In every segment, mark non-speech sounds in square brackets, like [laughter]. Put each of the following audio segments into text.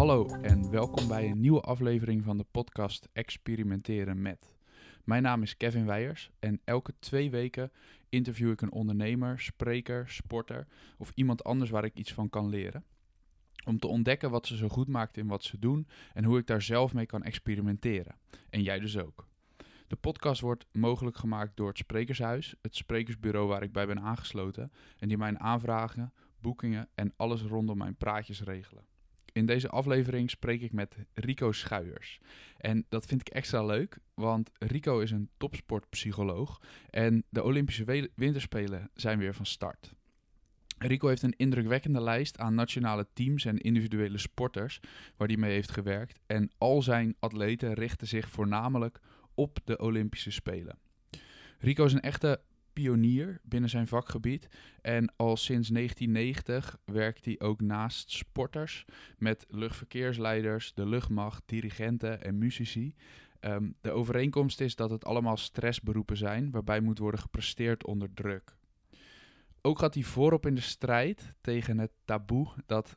Hallo en welkom bij een nieuwe aflevering van de podcast Experimenteren met. Mijn naam is Kevin Weijers en elke twee weken interview ik een ondernemer, spreker, sporter of iemand anders waar ik iets van kan leren. Om te ontdekken wat ze zo goed maakt in wat ze doen en hoe ik daar zelf mee kan experimenteren. En jij dus ook. De podcast wordt mogelijk gemaakt door het Sprekershuis, het sprekersbureau waar ik bij ben aangesloten en die mijn aanvragen, boekingen en alles rondom mijn praatjes regelen. In deze aflevering spreek ik met Rico Schuijers. En dat vind ik extra leuk, want Rico is een topsportpsycholoog en de Olympische Winterspelen zijn weer van start. Rico heeft een indrukwekkende lijst aan nationale teams en individuele sporters waar hij mee heeft gewerkt. En al zijn atleten richten zich voornamelijk op de Olympische Spelen. Rico is een echte pionier binnen zijn vakgebied. En al sinds 1990 werkt hij ook naast sporters met luchtverkeersleiders, de luchtmacht, dirigenten en muzici. Ehm, de overeenkomst is dat het allemaal stressberoepen zijn, waarbij moet worden gepresteerd onder druk. Ook gaat hij voorop in de strijd tegen het taboe dat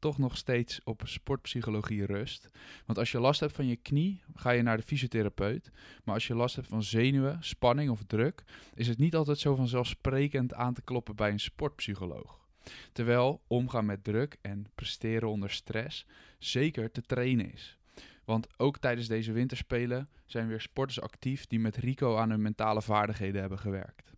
toch nog steeds op sportpsychologie rust. Want als je last hebt van je knie, ga je naar de fysiotherapeut. Maar als je last hebt van zenuwen, spanning of druk, is het niet altijd zo vanzelfsprekend aan te kloppen bij een sportpsycholoog. Terwijl omgaan met druk en presteren onder stress zeker te trainen is. Want ook tijdens deze winterspelen zijn weer sporters actief die met Rico aan hun mentale vaardigheden hebben gewerkt.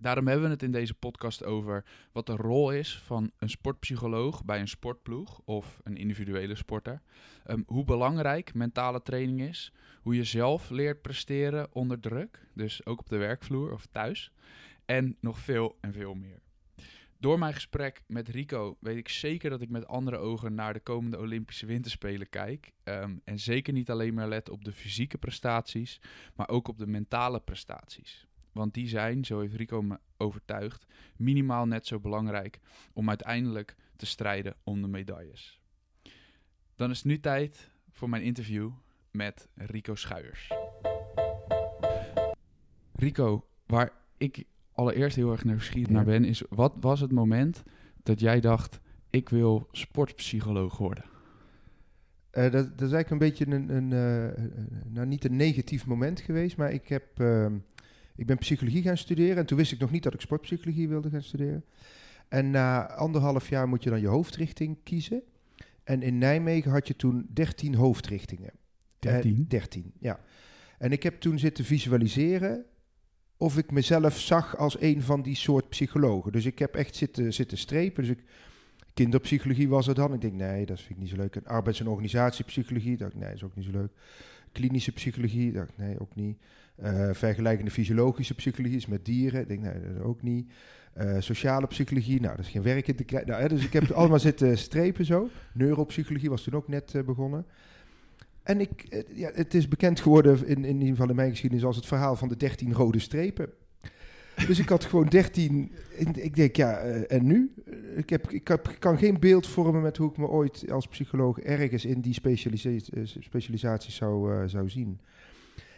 Daarom hebben we het in deze podcast over wat de rol is van een sportpsycholoog bij een sportploeg of een individuele sporter. Ehm, hoe belangrijk mentale training is. Hoe je zelf leert presteren onder druk. Dus ook op de werkvloer of thuis. En nog veel en veel meer. Door mijn gesprek met Rico weet ik zeker dat ik met andere ogen naar de komende Olympische Winterspelen kijk. Ehm, en zeker niet alleen maar let op de fysieke prestaties, maar ook op de mentale prestaties. Want die zijn, zo heeft Rico me overtuigd, minimaal net zo belangrijk om uiteindelijk te strijden om de medailles. Dan is het nu tijd voor mijn interview met Rico Schuijers. Rico, waar ik allereerst heel erg nieuwsgierig naar ben, is wat was het moment dat jij dacht, ik wil sportpsycholoog worden? Uh, dat, dat, is eigenlijk een beetje een, een uh, nou niet een negatief moment geweest, maar ik heb uh, ik ben psychologie gaan studeren en toen wist ik nog niet dat ik sportpsychologie wilde gaan studeren. En na anderhalf jaar moet je dan je hoofdrichting kiezen. En in Nijmegen had je toen 13 hoofdrichtingen. 13? Uh, 13, ja. En ik heb toen zitten visualiseren of ik mezelf zag als een van die soort psychologen. Dus ik heb echt zitten, zitten strepen. Dus ik, kinderpsychologie was er dan. Ik denk, nee, dat vind ik niet zo leuk. En arbeids- en organisatiepsychologie, dacht ik, nee, dat is ook niet zo leuk. Klinische psychologie, dacht ik, nee, ook niet. Uh, vergelijkende fysiologische psychologie is met dieren. Ik denk, nee, dat ook niet. Uh, sociale psychologie, nou, dat is geen werk in te krijgen. Nou, dus ik heb [laughs] allemaal zitten strepen zo. Neuropsychologie was toen ook net uh, begonnen. En ik, ja, het is bekend geworden, in, in ieder geval in mijn geschiedenis, als het verhaal van de 13 rode strepen. Dus ik had gewoon 13. Ik denk, ja, en nu? Ik, heb, ik, heb, ik kan geen beeld vormen met hoe ik me ooit als psycholoog ergens in die specialisatie, specialisatie zou, zou zien.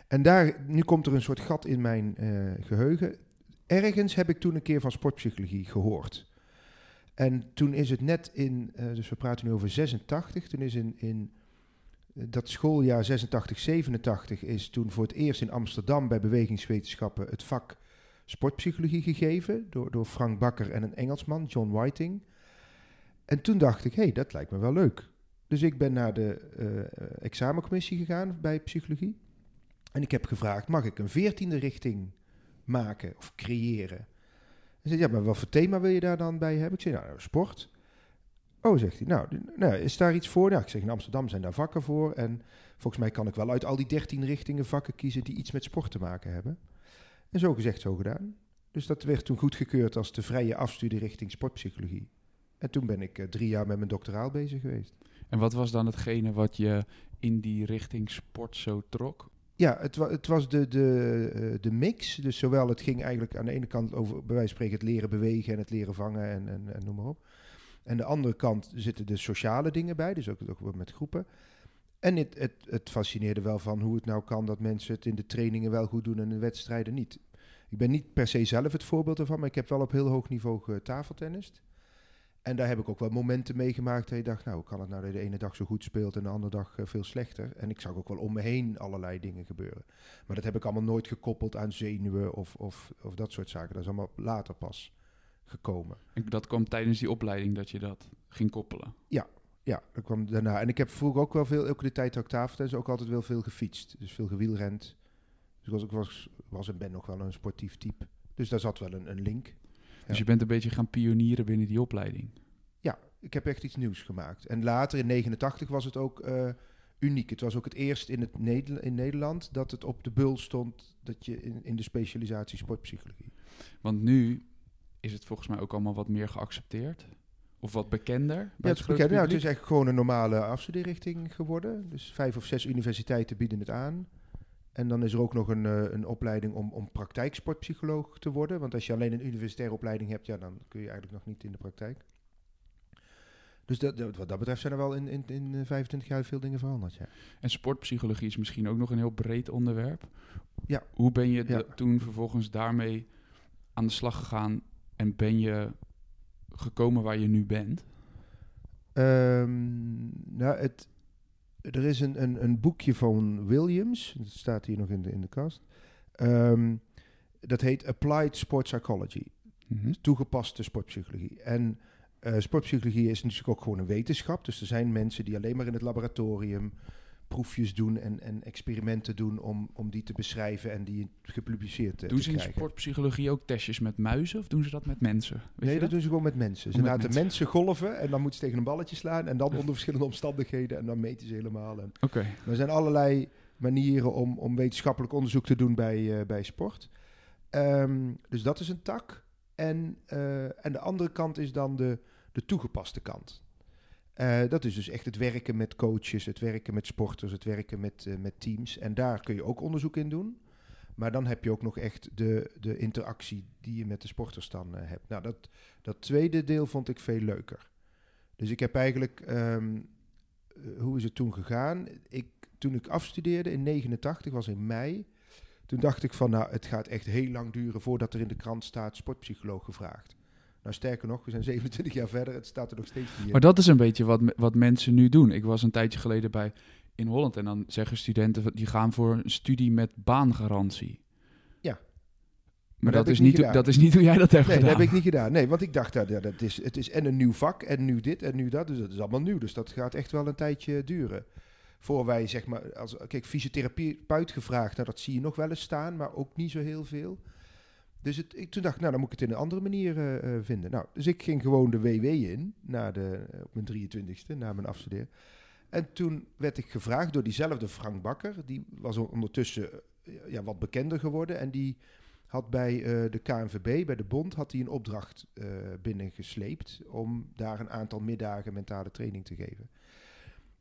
En daar, nu komt er een soort gat in mijn uh, geheugen. Ergens heb ik toen een keer van sportpsychologie gehoord. En toen is het net in, uh, dus we praten nu over 86, toen is in, in uh, dat schooljaar 86, 87 is toen voor het eerst in Amsterdam bij bewegingswetenschappen het vak sportpsychologie gegeven door, door Frank Bakker en een Engelsman, John Whiting. En toen dacht ik, hé, hey, dat lijkt me wel leuk. Dus ik ben naar de examencommissie gegaan bij psychologie. En ik heb gevraagd, mag ik een veertiende richting maken of creëren? Hij zei, ja, maar wat voor thema wil je daar dan bij hebben? Ik zei, nou, sport. Oh, zegt hij, nou, nou, is daar iets voor? Nou, ik zeg, in Amsterdam zijn daar vakken voor. En volgens mij kan ik wel uit al die dertien richtingen vakken kiezen die iets met sport te maken hebben. En zo gezegd, zo gedaan. Dus dat werd toen goedgekeurd als de vrije afstudie richting sportpsychologie. En toen ben ik uh, drie jaar met mijn doctoraal bezig geweest. En wat was dan hetgene wat je in die richting sport zo trok? Ja, het, het was de, de, uh, de mix. Dus zowel het ging eigenlijk aan de ene kant over, bij wijze van spreken, het leren bewegen en het leren vangen en, en, noem maar op. En de andere kant zitten de sociale dingen bij, dus ook, ook met groepen. En het, het, fascineerde wel van hoe het nou kan dat mensen het in de trainingen wel goed doen en in de wedstrijden niet. Ik ben niet per se zelf het voorbeeld ervan, maar ik heb wel op heel hoog niveau getafeltennist. En daar heb ik ook wel momenten meegemaakt dat je dacht, nou, kan het nou dat je de ene dag zo goed speelt en de andere dag eh, veel slechter? En ik zag ook wel om me heen allerlei dingen gebeuren. Maar dat heb ik allemaal nooit gekoppeld aan zenuwen of, of, of dat soort zaken. Dat is allemaal later pas gekomen. En dat kwam tijdens die opleiding dat je dat ging koppelen. Ja, dat kwam daarna. En ik heb vroeger ook wel veel, ook de tijd dat ik tafeltennis, ook altijd wel veel gefietst. Dus veel gewielrend. Dus ik was, ik was, was en ben nog wel een sportief type. Dus daar zat wel een, een link. Dus je bent een beetje gaan pionieren binnen die opleiding. Ja, ik heb echt iets nieuws gemaakt. En later in 89 was het ook eh, uniek. Het was ook het eerst in, het Neder in Nederland dat het op de bul stond dat je in, in de specialisatie sportpsychologie. Want nu is het volgens mij ook allemaal wat meer geaccepteerd. Of wat bekender. Ja, bij het, is. Ja, het is echt gewoon een normale afstudeerrichting geworden. Dus vijf of zes universiteiten bieden het aan. En dan is er ook nog een, eh, een opleiding om, om praktijksportpsycholoog te worden. Want als je alleen een universitaire opleiding hebt, ja, dan kun je eigenlijk nog niet in de praktijk. Dus dat, dat- wat dat betreft zijn er wel in, in, in eh, 25 jaar veel dingen veranderd. Ja. En sportpsychologie is misschien ook nog een heel breed onderwerp. Ja. Hoe ben je Ja. de- toen vervolgens daarmee aan de slag gegaan en ben je gekomen waar je nu bent? Ehm, nou, het, er is een, een, een boekje van Williams, dat staat hier nog in de, in de kast. Ehm, dat heet Applied Sport Psychology, Mhm. toegepaste sportpsychologie. En eh, sportpsychologie is natuurlijk ook gewoon een wetenschap. Dus er zijn mensen die alleen maar in het laboratorium proefjes doen en, en experimenten doen om, om die te beschrijven en die gepubliceerd eh, Doen te ze in krijgen. sportpsychologie ook testjes met muizen of doen ze dat met mensen? Weet nee, dat doen ze gewoon met mensen. Ze Met laten mensen. mensen. golven en dan moeten ze tegen een balletje slaan. En dan onder verschillende omstandigheden. En dan meten ze helemaal. En Oké. er zijn allerlei manieren om, om wetenschappelijk onderzoek te doen bij, eh, bij sport. Ehm, dus dat is een tak. En, eh, en de andere kant is dan de, de toegepaste kant. Eh, dat is dus echt het werken met coaches, het werken met sporters, het werken met, eh, met teams. En daar kun je ook onderzoek in doen. Maar dan heb je ook nog echt de, de interactie die je met de sporters dan eh, hebt. Nou, dat, dat tweede deel vond ik veel leuker. Dus ik heb eigenlijk, ehm, eh, hoe is het toen gegaan? Ik, toen ik afstudeerde in 89, was in mei. Toen dacht ik van, nou, het gaat echt heel lang duren voordat er in de krant staat sportpsycholoog gevraagd. Nou, sterker nog, we zijn [laughs] 27 jaar verder, het staat er nog steeds niet in. Maar dat is een beetje wat, wat mensen nu doen. Ik was een tijdje geleden bij in Holland en dan zeggen studenten die gaan voor een studie met baangarantie. Ja. Maar, dat dat, is niet hoe- dat is niet hoe jij dat hebt Nee, dat gedaan. heb ik niet gedaan. Nee, want ik dacht, dat, ja, dat is, het is en een nieuw vak en nu dit en nu dat. Dus dat is allemaal nieuw. Dus dat gaat echt wel een tijdje duren. Voor wij, zeg maar, als, kijk, fysiotherapeut gevraagd, nou, dat zie je nog wel eens staan, maar ook niet zo heel veel. Dus het, ik, toen dacht ik, nou, dan moet ik het in een andere manier eh, eh, vinden. Nou, dus ik ging gewoon de WW in, na de, op mijn 23ste, na mijn afstuderen. En toen werd ik gevraagd door diezelfde Frank Bakker, die was ondertussen eh, ja, wat bekender geworden. En die had bij eh, de KNVB, bij de bond, had hij een opdracht eh, binnengesleept om daar een aantal middagen mentale training te geven.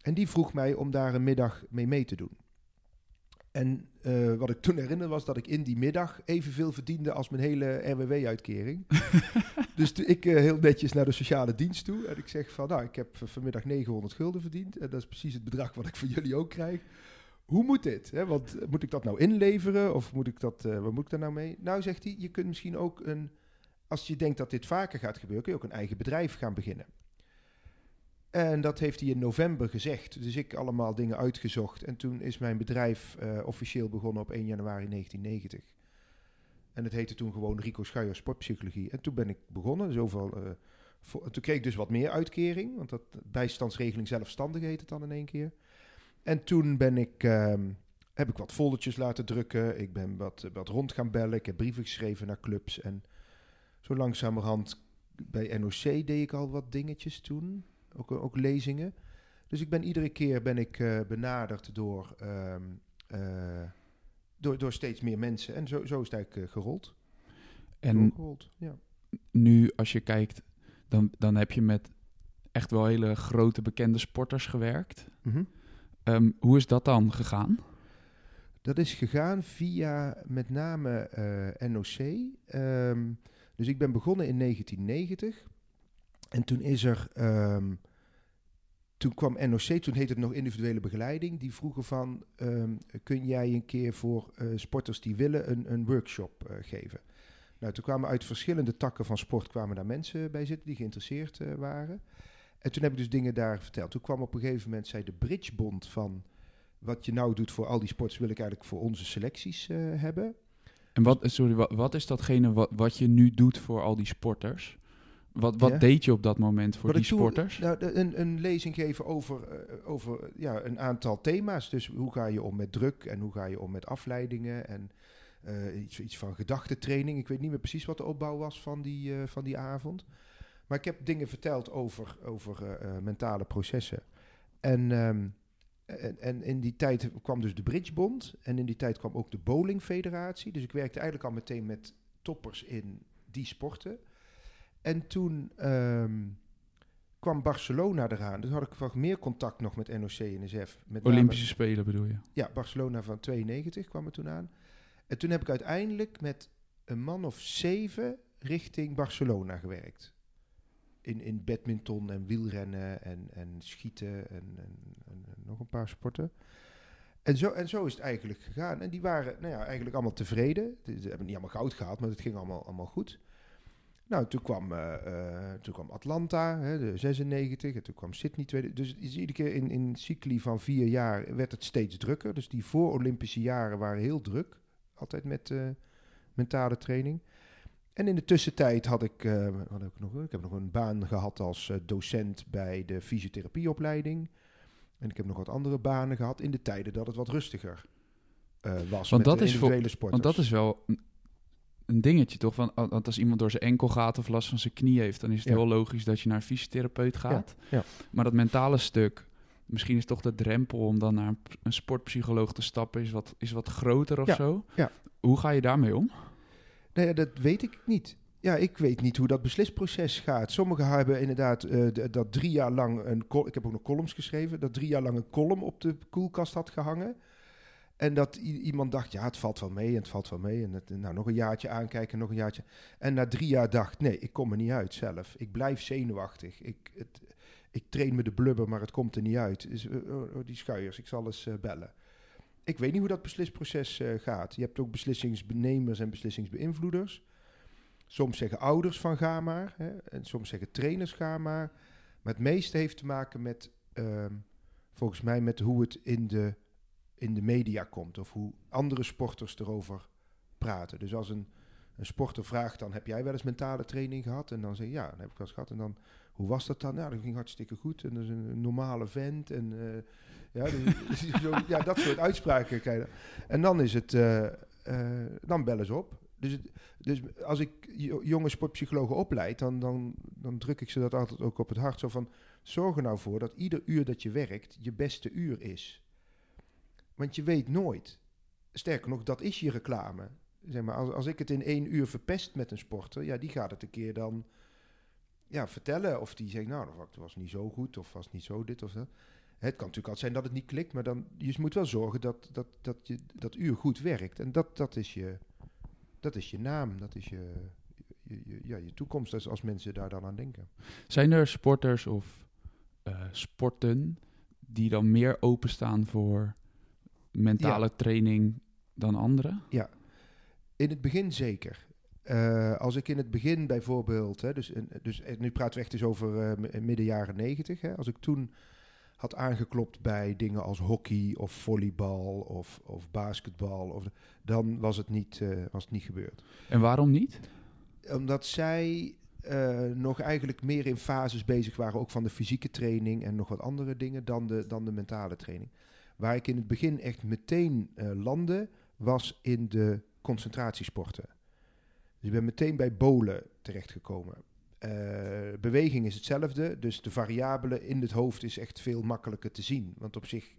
En die vroeg mij om daar een middag mee mee te doen. En eh, wat ik toen herinner was dat ik in die middag evenveel verdiende als mijn hele RWW-uitkering. [laughs] dus ik eh, heel netjes naar de sociale dienst toe en ik zeg van, nou, ik heb vanmiddag 900 gulden verdiend en dat is precies het bedrag wat ik van jullie ook krijg. Hoe moet dit? Hè? Want eh, moet ik dat nou inleveren of moet ik dat, eh, wat moet ik daar nou mee? Nou, zegt hij, je kunt misschien ook een, als je denkt dat dit vaker gaat gebeuren, kun je ook een eigen bedrijf gaan beginnen. En dat heeft hij in november gezegd. Dus ik allemaal dingen uitgezocht. En toen is mijn bedrijf eh, officieel begonnen op 1 januari 1990. En het heette toen gewoon Rico Schuijer Sportpsychologie. En toen ben ik begonnen. Zoveel, en toen kreeg ik dus wat meer uitkering. Want dat bijstandsregeling zelfstandig heet het dan in één keer. En toen ben ik, ehm, heb ik wat foldertjes laten drukken. Ik ben wat, wat rond gaan bellen. Ik heb brieven geschreven naar clubs. En zo langzamerhand bij NOC deed ik al wat dingetjes toen. Ook, ook lezingen. Dus ik ben iedere keer ben ik eh, benaderd door, ehm, eh, door, door steeds meer mensen. En zo, zo is het eigenlijk eh, gerold. En Doorgerold, ja. nu, als je kijkt, dan, dan heb je met echt wel hele grote bekende sporters gewerkt. Mhm. Ehm, hoe is dat dan gegaan? Dat is gegaan via met name eh, NOC. Ehm, dus ik ben begonnen in 1990. En toen is er. ehm, toen kwam NOC, toen heette het nog individuele begeleiding. Die vroegen van: ehm, kun jij een keer voor eh, sporters die willen een, een workshop eh, geven? Nou, toen kwamen uit verschillende takken van sport kwamen daar mensen bij zitten die geïnteresseerd eh, waren. En toen heb ik dus dingen daar verteld. Toen kwam op een gegeven moment, zei de Bridgebond van... wat je nou doet voor al die sports wil ik eigenlijk voor onze selecties hebben. En wat, sorry, wat, is datgene wat je nu doet voor al die sporters? Wat, wat Ja. deed je op dat moment voor Wat die sporters? nou, een, een lezing geven over, eh, over ja, een aantal thema's. Dus hoe ga je om met druk en hoe ga je om met afleidingen en eh, iets, iets van gedachtentraining. Ik weet niet meer precies wat de opbouw was van die, eh, van die avond. Maar ik heb dingen verteld over, over mentale processen. En, ehm, en, en in die tijd kwam dus de Bridgebond en in die tijd kwam ook de Bowling Federatie. Dus ik werkte eigenlijk al meteen met toppers in die sporten. En toen ehm, kwam Barcelona eraan. Dus had ik wat meer contact nog met NOC en NSF. Met name- Olympische Spelen bedoel je? ja, Barcelona van 92 kwam er toen aan. En toen heb ik uiteindelijk met een man of zeven richting Barcelona gewerkt. In, in badminton en wielrennen en, en schieten en, en, nog een paar sporten. En zo, en zo is het eigenlijk gegaan. En die waren nou ja, eigenlijk allemaal tevreden. Ze ze hebben niet allemaal goud gehaald, maar het ging allemaal, allemaal goed. Nou, toen kwam, eh, eh, toen kwam Atlanta, hè, de 96, en toen kwam Sydney. Tweede, dus iedere keer in, in cycli van vier jaar werd het steeds drukker. Dus die voor-Olympische jaren waren heel druk. Altijd met eh, mentale training. En in de tussentijd had ik, wat heb ik, nog, ik heb nog een baan gehad als docent bij de fysiotherapieopleiding. En ik heb nog wat andere banen gehad in de tijden dat het wat rustiger was. Want met dat de is voor- sporters. Want dat is wel een, dingetje toch? Want, want als iemand door zijn enkel gaat of last van zijn knie heeft, dan is het Ja. heel logisch dat je naar een fysiotherapeut gaat. ja. Maar dat mentale stuk, misschien is toch de drempel om dan naar een, een sportpsycholoog te stappen, is wat, is wat groter of Ja, zo. Hoe ga je daarmee om? Nee, dat weet ik niet. Ja, ik weet niet hoe dat beslisproces gaat. Sommigen hebben inderdaad eh, dat drie jaar lang een... Ik heb ook nog columns geschreven. Dat drie jaar lang een column op de koelkast had gehangen. En dat iemand dacht, ja, het valt wel mee en het valt wel mee. En nou, nog een jaartje aankijken, nog een jaartje. En na drie jaar dacht, nee, ik kom er niet uit zelf. Ik blijf zenuwachtig. Ik, het, ik train me de blubber, maar het komt er niet uit. Dus, eh, oh, oh, die schuiers, ik zal eens eh, bellen. Ik weet niet hoe dat beslisproces eh, gaat. Je hebt ook beslissingsbenemers en beslissingsbeïnvloeders. Soms zeggen ouders van ga maar. Hè, en soms zeggen trainers ga maar. Maar het meeste heeft te maken met, ehm, volgens mij, met hoe het in de, in de media komt. Of hoe andere sporters erover praten. Dus als een, een sporter vraagt, dan heb jij wel eens mentale training gehad? En dan zeg je, ja, dat heb ik wel eens gehad. En dan, hoe was dat dan? Nou, dat ging hartstikke goed. En dat is een, normale vent. En eh, ja, dus, [laughs] ja, dat soort uitspraken krijg. En dan is het, eh, eh, dan bellen ze op. Dus, dus als ik jo- jonge sportpsychologen opleid, dan, dan, dan druk ik ze dat altijd ook op het hart. Zo van, zorg er nou voor dat ieder uur dat je werkt, je beste uur is. Want je weet nooit. Sterker nog, dat is je reclame. Zeg maar, als, als ik het in één uur verpest met een sporter, ja, die gaat het een keer dan ja, vertellen. Of die zegt, nou, dat was niet zo goed, of was niet zo dit of dat. Het kan natuurlijk altijd zijn dat het niet klikt, maar dan, je moet wel zorgen dat, dat, dat je dat uur goed werkt. En dat, dat, is, je, dat is je naam, dat is je, je, je- ja, je toekomst als, als mensen daar dan aan denken. Zijn er sporters of eh, sporten die dan meer openstaan voor mentale training dan anderen? In het begin zeker. Eh, als ik in het begin bijvoorbeeld, hè, dus, dus nu praten we echt eens over eh, midden jaren negentig. Als ik toen had aangeklopt bij dingen als hockey of volleybal of, of basketbal, of, dan was het, niet, eh, was het niet gebeurd. En waarom niet? Omdat zij nog eigenlijk meer in fases bezig waren, ook van de fysieke training en nog wat andere dingen, dan de, dan de mentale training. Waar ik in het begin echt meteen eh, landde, was in de concentratiesporten. Dus ik ben meteen bij bolen terechtgekomen. Eh, beweging is hetzelfde, dus de variabelen in het hoofd is echt veel makkelijker te zien. Want op zich.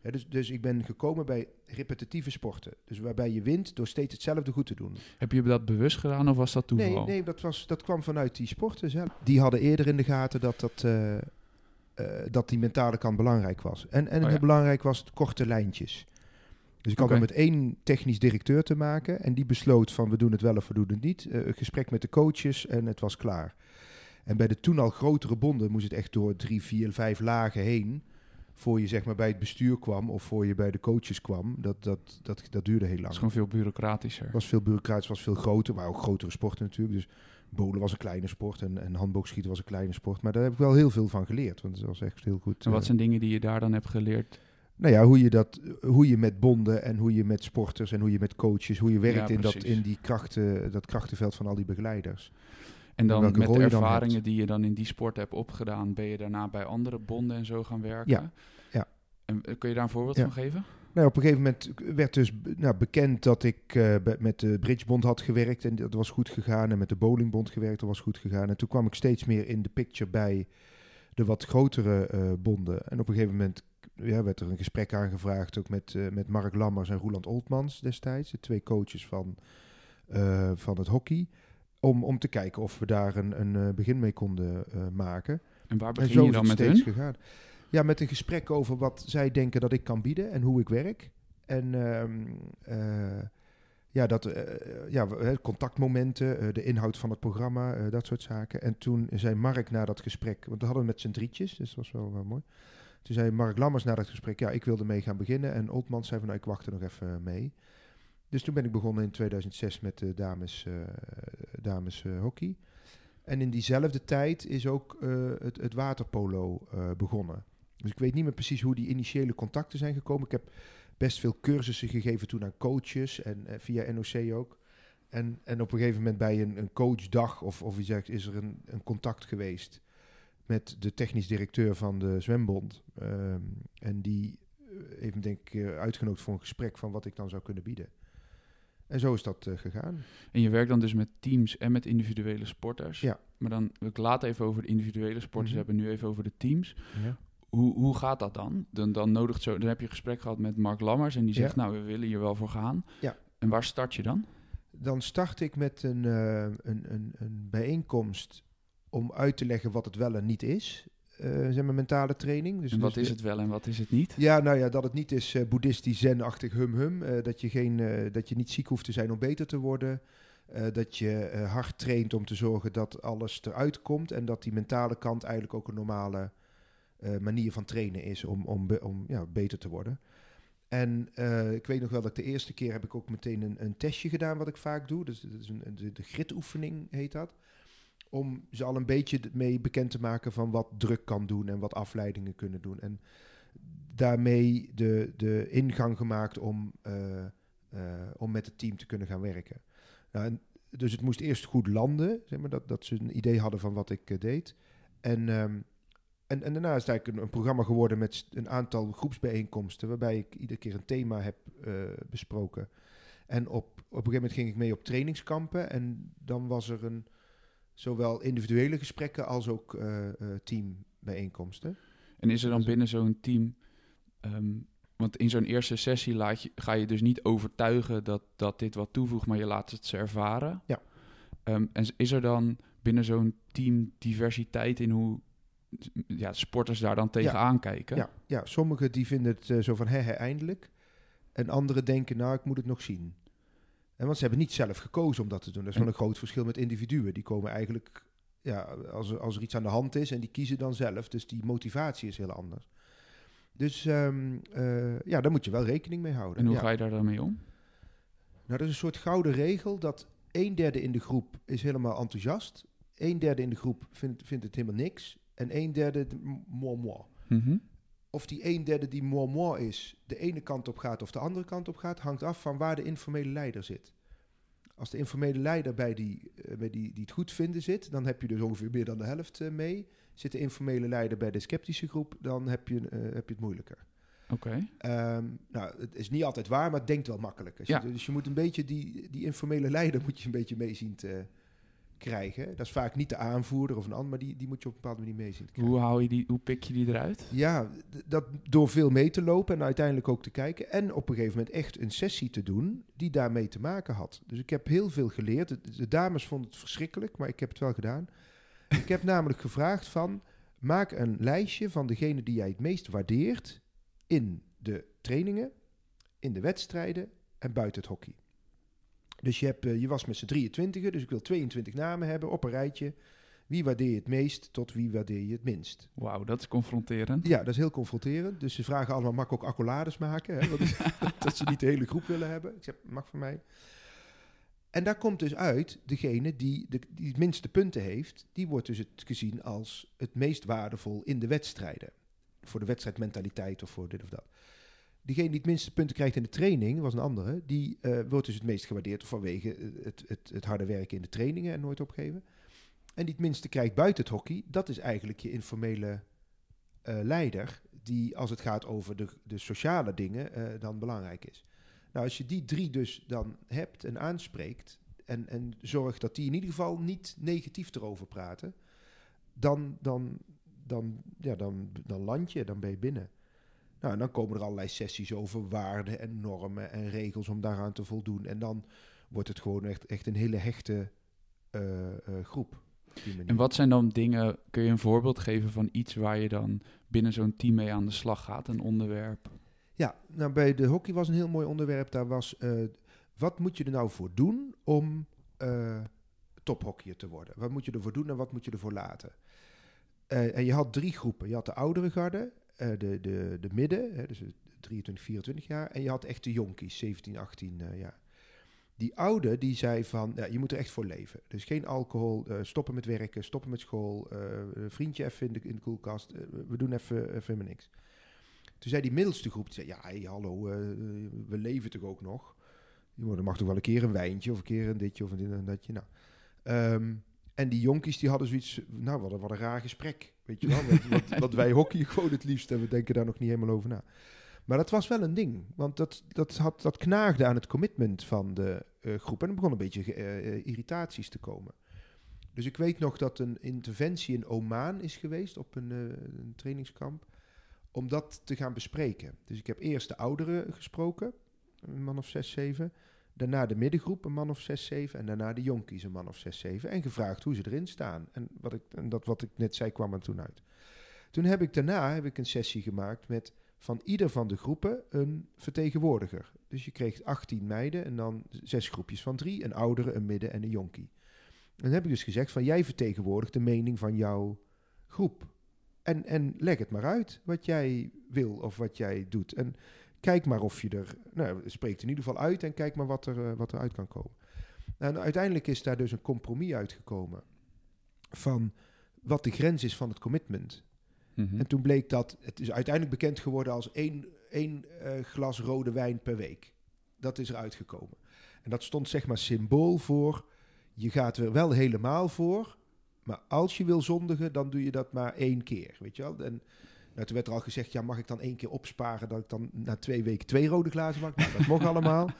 hè, dus, dus ik ben gekomen bij repetitieve sporten. Dus waarbij je wint door steeds hetzelfde goed te doen. Heb je dat bewust gedaan of was dat toeval? Nee, nee dat, was, dat kwam vanuit die sporten zelf. Die hadden eerder in de gaten dat, dat, eh, eh, dat die mentale kant belangrijk was. En, en Oh ja. heel belangrijk was het korte lijntjes. Dus ik had er met één technisch directeur te maken. En die besloot van we doen het wel of we doen het niet. Eh, een gesprek met de coaches en het was klaar. En bij de toen al grotere bonden moest het echt door drie, vier, vijf lagen heen. voor je zeg maar bij het bestuur kwam of voor je bij de coaches kwam, dat, dat, dat, dat duurde heel lang. Het is gewoon veel bureaucratischer. Was veel bureaucratisch, was veel groter, maar ook grotere sporten natuurlijk. Dus bowlen was een kleine sport en, en handboogschieten was een kleine sport. Maar daar heb ik wel heel veel van geleerd, want het was echt heel goed. En wat eh, zijn dingen die je daar dan hebt geleerd? nou ja, hoe je, dat, hoe je met bonden en hoe je met sporters en hoe je met coaches, hoe je werkt Ja, in, dat, in die krachten, dat krachtenveld van al die begeleiders. En dan met de dan ervaringen die je dan in die sport hebt opgedaan, ben je daarna bij andere bonden en zo gaan werken? Ja, ja. En eh, kun je daar een voorbeeld Ja. van geven? Nou, op een gegeven moment werd dus nou, bekend dat ik eh, met de Bridgebond had gewerkt en dat was goed gegaan. En met de Bowlingbond gewerkt, dat was goed gegaan. En toen kwam ik steeds meer in de picture bij de wat grotere eh, bonden. En op een gegeven moment ja, werd er een gesprek aangevraagd, ook met, eh, met Mark Lammers en Roland Oltmans destijds, de twee coaches van, van het hockey. Om, om te kijken of we daar een, een begin mee konden maken. En waar En begin zo je dan het met hun? gegaan. Ja, met een gesprek over wat zij denken dat ik kan bieden en hoe ik werk. En ehm, eh, ja, dat, eh, ja, we- hè, contactmomenten, eh, de inhoud van het programma, eh, dat soort zaken. En toen zei Mark na dat gesprek, want we hadden met z'n drietjes, dus dat was wel, wel mooi. Toen zei Mark Lammers na dat gesprek, ja, ik wilde mee gaan beginnen. En Oltmans zei van, nou, ik wacht er nog even mee. Dus toen ben ik begonnen in 2006 met de dames, eh, dames eh, hockey. En in diezelfde tijd is ook eh, het, het waterpolo eh, begonnen. Dus ik weet niet meer precies hoe die initiële contacten zijn gekomen. Ik heb best veel cursussen gegeven toen aan coaches en eh, via NOC ook. En, en op een gegeven moment bij een, een coachdag of, of iets dergelijks is er een, een contact geweest met de technisch directeur van de zwembond. Ehm, en die eh, heeft me denk ik eh, uitgenodigd voor een gesprek van wat ik dan zou kunnen bieden. En zo is dat gegaan. En je werkt dan dus met teams en met individuele sporters. Ja. Maar dan, ik laat even over de individuele sporters Mhm. hebben, nu even over de teams. Ja. Hoe, hoe gaat dat dan? Dan, dan, nodigt zo, dan heb je een gesprek gehad met Mark Lammers en die Ja. zegt, nou, we willen hier wel voor gaan. Ja. En waar start je dan? Dan start ik met een, eh, een, een, een bijeenkomst om uit te leggen wat het wel en niet is. eh zeg maar mentale training. Dus, en wat dus is het wel en wat is het niet? Ja, nou ja, dat het niet is eh, boeddhistisch zen-achtig hum-hum. dat, je geen, dat je niet ziek hoeft te zijn om beter te worden. dat je hard traint om te zorgen dat alles eruit komt. En dat die mentale kant eigenlijk ook een normale eh, manier van trainen is om, om, om ja, beter te worden. En eh, ik weet nog wel dat de eerste keer heb ik ook meteen een, een testje gedaan, wat ik vaak doe. Dus is een, de, de gritoefening heet dat. Om ze al een beetje mee bekend te maken van wat druk kan doen en wat afleidingen kunnen doen. En daarmee de, de ingang gemaakt om, eh, om met het team te kunnen gaan werken. Nou, dus het moest eerst goed landen, zeg maar, dat, dat ze een idee hadden van wat ik deed. En, ehm, en, en daarna is het eigenlijk een, een programma geworden met een aantal groepsbijeenkomsten, waarbij ik iedere keer een thema heb eh, besproken. En op, op een gegeven moment ging ik mee op trainingskampen en dan was er een, zowel individuele gesprekken als ook eh, eh, teambijeenkomsten. En is er dan binnen zo'n team... ehm, want in zo'n eerste sessie laat je, ga je dus niet overtuigen dat, dat dit wat toevoegt, maar je laat het ze ervaren. Ja. Ehm, en is er dan binnen zo'n team diversiteit in hoe ja, sporters daar dan tegenaan kijken? Ja, ja, sommigen die vinden het eh, zo van, hè, eindelijk. En anderen denken, nou, ik moet het nog zien. En want ze hebben niet zelf gekozen om dat te doen. Dat is En- wel een groot verschil met individuen. Die komen eigenlijk, ja, als er, als er iets aan de hand is en die kiezen dan zelf. Dus die motivatie is heel anders. Dus ehm, eh, ja, daar moet je wel rekening mee houden. En hoe ja. ga je daar dan mee om? Nou, dat is een soort gouden regel dat een derde in de groep is helemaal enthousiast. Een derde in de groep vindt, vindt het helemaal niks. En een derde, m- moi, moi. Mhm. Of die een derde die moi, moi is, de ene kant op gaat of de andere kant op gaat, hangt af van waar de informele leider zit. Als de informele leider bij die, eh, bij die, die het goed vinden zit, dan heb je dus ongeveer meer dan de helft eh, mee. Zit de informele leider bij de sceptische groep, dan heb je, eh, heb je het moeilijker. Oké. Ehm, nou, het is niet altijd waar, maar het denkt wel makkelijk. Als je- Ja. dus je moet een beetje die, die informele leider moet je een beetje mee zien te krijgen. Dat is vaak niet de aanvoerder of een ander, maar die, die moet je op een bepaalde manier mee zien. Hoe, hou je die, hoe pik je die eruit? Ja, dat door veel mee te lopen en uiteindelijk ook te kijken. En op een gegeven moment echt een sessie te doen die daarmee te maken had. Dus ik heb heel veel geleerd. De, de dames vonden het verschrikkelijk, maar ik heb het wel gedaan. ik heb [laughs] namelijk gevraagd van... maak een lijstje van degene die jij het meest waardeert... in de trainingen, in de wedstrijden en buiten het hockey. Dus je, hebt, eh, je was met z'n 23, dus ik wil 22 namen hebben op een rijtje... Wie waardeer je het meest tot wie waardeer je het minst? Wauw, dat is confronterend. Ja, dat is heel confronterend. Dus ze vragen allemaal, mag ik ook accolades maken? Hè? Want [laughs] [laughs] dat ze niet de hele groep willen hebben. Ik zeg, mag van mij. En daar komt dus uit, degene die, de, die het minste punten heeft, die wordt dus het gezien als het meest waardevol in de wedstrijden. Voor de wedstrijdmentaliteit of voor dit of dat. Diegene die het minste punten krijgt in de training, was een andere, die uh, wordt dus het meest gewaardeerd vanwege het, het, het harde werken in de trainingen en nooit opgeven. En die het minste krijgt buiten het hockey, dat is eigenlijk je informele uh, leider, die als het gaat over de, de sociale dingen uh, dan belangrijk is. Nou, als je die drie dus dan hebt en aanspreekt en, en zorgt dat die in ieder geval niet negatief erover praten, dan, dan, dan, ja, dan, dan land je, dan ben je binnen. Nou, en dan komen er allerlei sessies over waarden en normen en regels om daaraan te voldoen. En dan wordt het gewoon echt, echt een hele hechte uh, uh, groep. En wat zijn dan dingen, kun je een voorbeeld geven van iets waar je dan binnen zo'n team mee aan de slag gaat, een onderwerp? Ja, nou bij de hockey was een heel mooi onderwerp. Daar was, uh, wat moet je er nou voor doen om tophockeyer te worden? Wat moet je ervoor doen en wat moet je ervoor laten? En je had drie groepen. Je had de oudere garde, de, de, de midden, hè, dus 23, 24 jaar. En je had echt de jonkies, 17, 18 jaar. Die oude, die zei van, ja, je moet er echt voor leven. Dus geen alcohol, stoppen met werken, stoppen met school, vriendje even in de, in de koelkast. we doen even, even helemaal niks. Toen zei die middelste groep, zei, ja, hallo, uh, we leven toch ook nog? Er mag toch wel een keer een wijntje of een keer een ditje of een dit en datje. Nou, um, en die jonkies die hadden zoiets, nou, wat een, wat een raar gesprek. Weet je wel, wat, wat, [laughs] wij hockey gewoon het liefst en we denken daar nog niet helemaal over na. Maar dat was wel een ding, want dat, dat, had, dat knaagde aan het commitment van de uh, groep. En er begon een beetje uh, irritaties te komen. Dus ik weet nog dat een interventie in Oman is geweest op een, een trainingskamp om dat te gaan bespreken. Dus ik heb eerst de ouderen gesproken, een man of zes, zeven. Daarna de middengroep, een man of zes, zeven. En daarna de jonkies, een man of zes, zeven. En gevraagd hoe ze erin staan. En, wat ik, en dat wat ik net zei kwam er toen uit. Toen heb ik daarna heb ik een sessie gemaakt met van ieder van de groepen een vertegenwoordiger. Dus je kreeg 18 meiden en dan zes groepjes van drie. Een oudere, een midden en een jonkie. En dan heb ik dus gezegd van jij vertegenwoordigt de mening van jouw groep. En, en leg het maar uit wat jij wil of wat jij doet. En kijk maar of je er, nou, spreekt in ieder geval uit en kijk maar wat er, uh, wat er uit kan komen. En uiteindelijk is daar dus een compromis uitgekomen van wat de grens is van het commitment. Mm -hmm. En toen bleek dat, het is uiteindelijk bekend geworden als één, één uh, glas rode wijn per week. Dat is er uitgekomen. En dat stond zeg maar symbool voor, je gaat er wel helemaal voor, maar als je wil zondigen, dan doe je dat maar één keer, weet je wel. En nou, toen werd er al gezegd, ja, mag ik dan één keer opsparen dat ik dan na twee weken twee rode glazen maak? Nou, dat mocht [laughs] allemaal.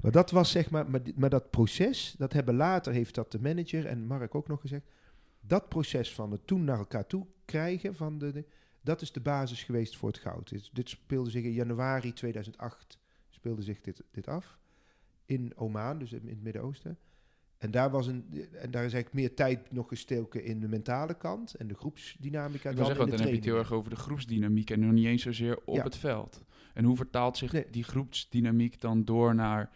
Maar dat was zeg maar, maar, maar, dat proces, dat hebben later, heeft dat de manager en Mark ook nog gezegd, dat proces van het toen naar elkaar toe krijgen, van de, de dat is de basis geweest voor het goud. Dit, dit, speelde zich in januari 2008, speelde zich dit, dit af, in Oman, dus in het Midden-Oosten. En daar, was een, en daar is eigenlijk meer tijd nog gestoken in de mentale kant en de groepsdynamica. Ik wil zeggen, dan heb je het heel erg over de groepsdynamiek en nog niet eens zozeer op ja. het veld. En hoe vertaalt zich nee. die groepsdynamiek dan door naar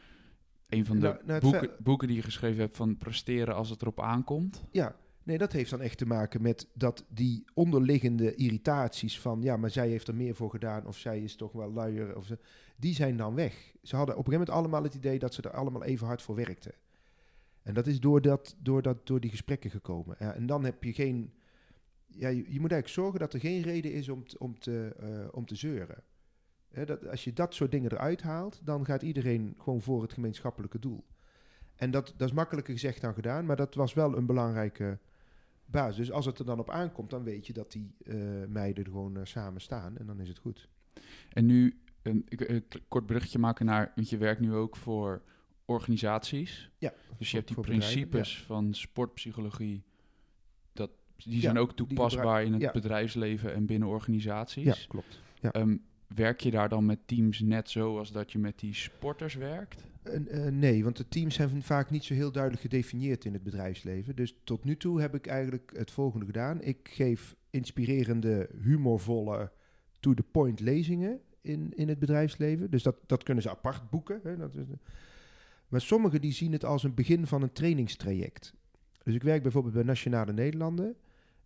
een van de nou, boeken, boeken die je geschreven hebt van presteren als het erop aankomt? Ja, nee, dat heeft dan echt te maken met dat die onderliggende irritaties van ja, maar zij heeft er meer voor gedaan of zij is toch wel luier, of ze, die zijn dan weg. Ze hadden op een gegeven moment allemaal het idee dat ze er allemaal even hard voor werkten. En dat is door, dat, door, dat, door die gesprekken gekomen. Ja, en dan heb je geen. Ja, je, moet eigenlijk zorgen dat er geen reden is om, om, te, uh, om te zeuren. Dat, als je dat soort dingen eruit haalt, dan gaat iedereen gewoon voor het gemeenschappelijke doel. En dat, dat is makkelijker gezegd dan gedaan, maar dat was wel een belangrijke basis. Dus als het er dan op aankomt, dan weet je dat die uh, meiden gewoon uh, samen staan en dan is het goed. En nu een, een kort berichtje maken naar, want je werkt nu ook voor organisaties. Ja, dus je hebt die principes ja. van sportpsychologie. Dat, die zijn ja, ook toepasbaar in het bedrijfsleven en binnen organisaties. Ja, klopt. Um, werk je daar dan met teams net zo als dat je met die sporters werkt? Uh, uh, nee, want de teams zijn vaak niet zo heel duidelijk gedefinieerd in het bedrijfsleven. Dus tot nu toe heb ik eigenlijk het volgende gedaan. Ik geef inspirerende, humorvolle, to-the-point lezingen in, in het bedrijfsleven. Dus dat, dat kunnen ze apart boeken. Hè. Dat is, maar sommigen die zien het als een begin van een trainingstraject. Dus ik werk bijvoorbeeld bij Nationale Nederlanden.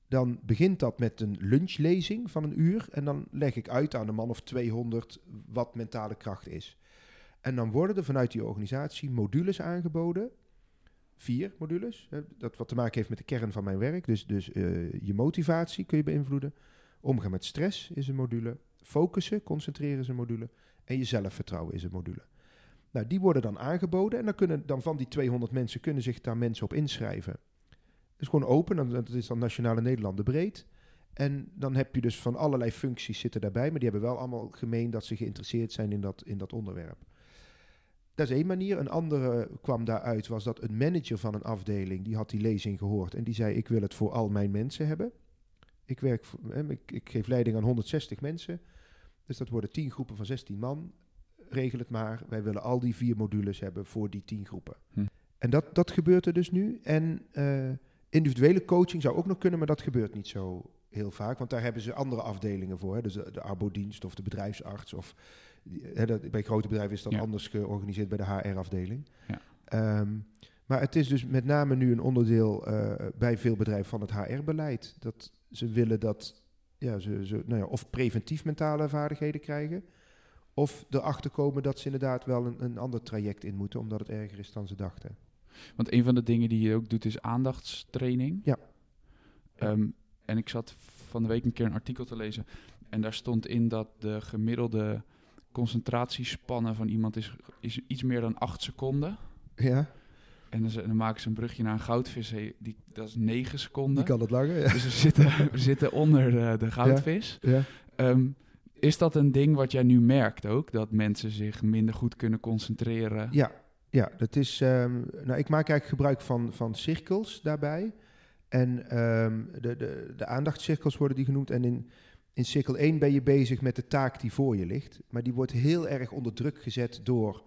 Dan begint dat met een lunchlezing van een uur. En dan leg ik uit aan een man of 200 wat mentale kracht is. En dan worden er vanuit die organisatie modules aangeboden. Vier modules. Dat wat te maken heeft met de kern van mijn werk. Dus, dus eh, je motivatie kun je beïnvloeden. Omgaan met stress is een module. Focussen, concentreren is een module. En je zelfvertrouwen is een module. Nou, die worden dan aangeboden. En dan kunnen dan van die 200 mensen kunnen zich daar mensen op inschrijven. Het is gewoon open. en Dat is dan Nationale Nederlanden breed. En dan heb je dus van allerlei functies zitten daarbij. Maar die hebben wel allemaal gemeen dat ze geïnteresseerd zijn in dat, in dat onderwerp. Dat is één manier. Een andere kwam daaruit, was dat een manager van een afdeling, die had die lezing gehoord en die zei, ik wil het voor al mijn mensen hebben. Ik, werk ik geef leiding aan 160 mensen, dus dat worden 10 groepen van 16 man. Regel het maar, wij willen al die vier modules hebben voor die 10 groepen. Hm. En dat, dat gebeurt er dus nu. En uh, individuele coaching zou ook nog kunnen, maar dat gebeurt niet zo heel vaak, want daar hebben ze andere afdelingen voor. Hè? Dus de, de arbodienst of de bedrijfsarts of Hè, dat, bij grote bedrijven is dat anders georganiseerd bij de HR-afdeling. Ja. Um, maar het is dus met name nu een onderdeel uh, bij veel bedrijven van het HR-beleid. Dat ze willen dat ja, ze, ze nou ja, of preventief mentale vaardigheden krijgen. Of erachter komen dat ze inderdaad wel een, een ander traject in moeten, omdat het erger is dan ze dachten. Want een van de dingen die je ook doet is aandachtstraining. Ja. Um, en ik zat van de week een keer een artikel te lezen. En daar stond in dat de gemiddelde concentratiespannen van iemand is, is iets meer dan acht seconden. Ja. En dan, dan maken ze een brugje naar een goudvis, die, dat is negen seconden. Die kan het langer, ja. Dus we zitten, we zitten onder de, de goudvis. Ja. ja. Um, is dat een ding wat jij nu merkt ook? Dat mensen zich minder goed kunnen concentreren? Ja, ja dat is. Um, nou, ik maak eigenlijk gebruik van, van cirkels daarbij. En um, de, de, de aandachtscirkels worden die genoemd. En in, in cirkel 1 ben je bezig met de taak die voor je ligt. Maar die wordt heel erg onder druk gezet door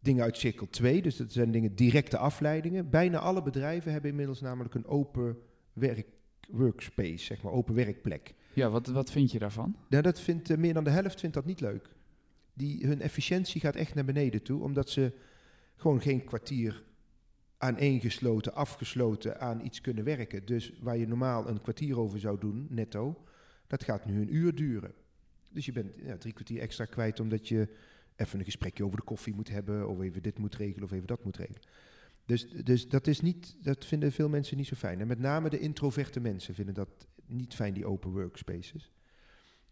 dingen uit cirkel 2. Dus dat zijn dingen directe afleidingen. Bijna alle bedrijven hebben inmiddels namelijk een open werk, workspace, zeg maar, open werkplek. Ja, wat, wat vind je daarvan? Nou, dat vindt uh, meer dan de helft vindt dat niet leuk. Die, hun efficiëntie gaat echt naar beneden toe, omdat ze gewoon geen kwartier aaneengesloten, afgesloten aan iets kunnen werken. Dus waar je normaal een kwartier over zou doen, netto, dat gaat nu een uur duren. Dus je bent ja, drie kwartier extra kwijt omdat je even een gesprekje over de koffie moet hebben, of even dit moet regelen of even dat moet regelen. Dus, dus dat, is niet, dat vinden veel mensen niet zo fijn. En met name de introverte mensen vinden dat niet fijn, die open workspaces.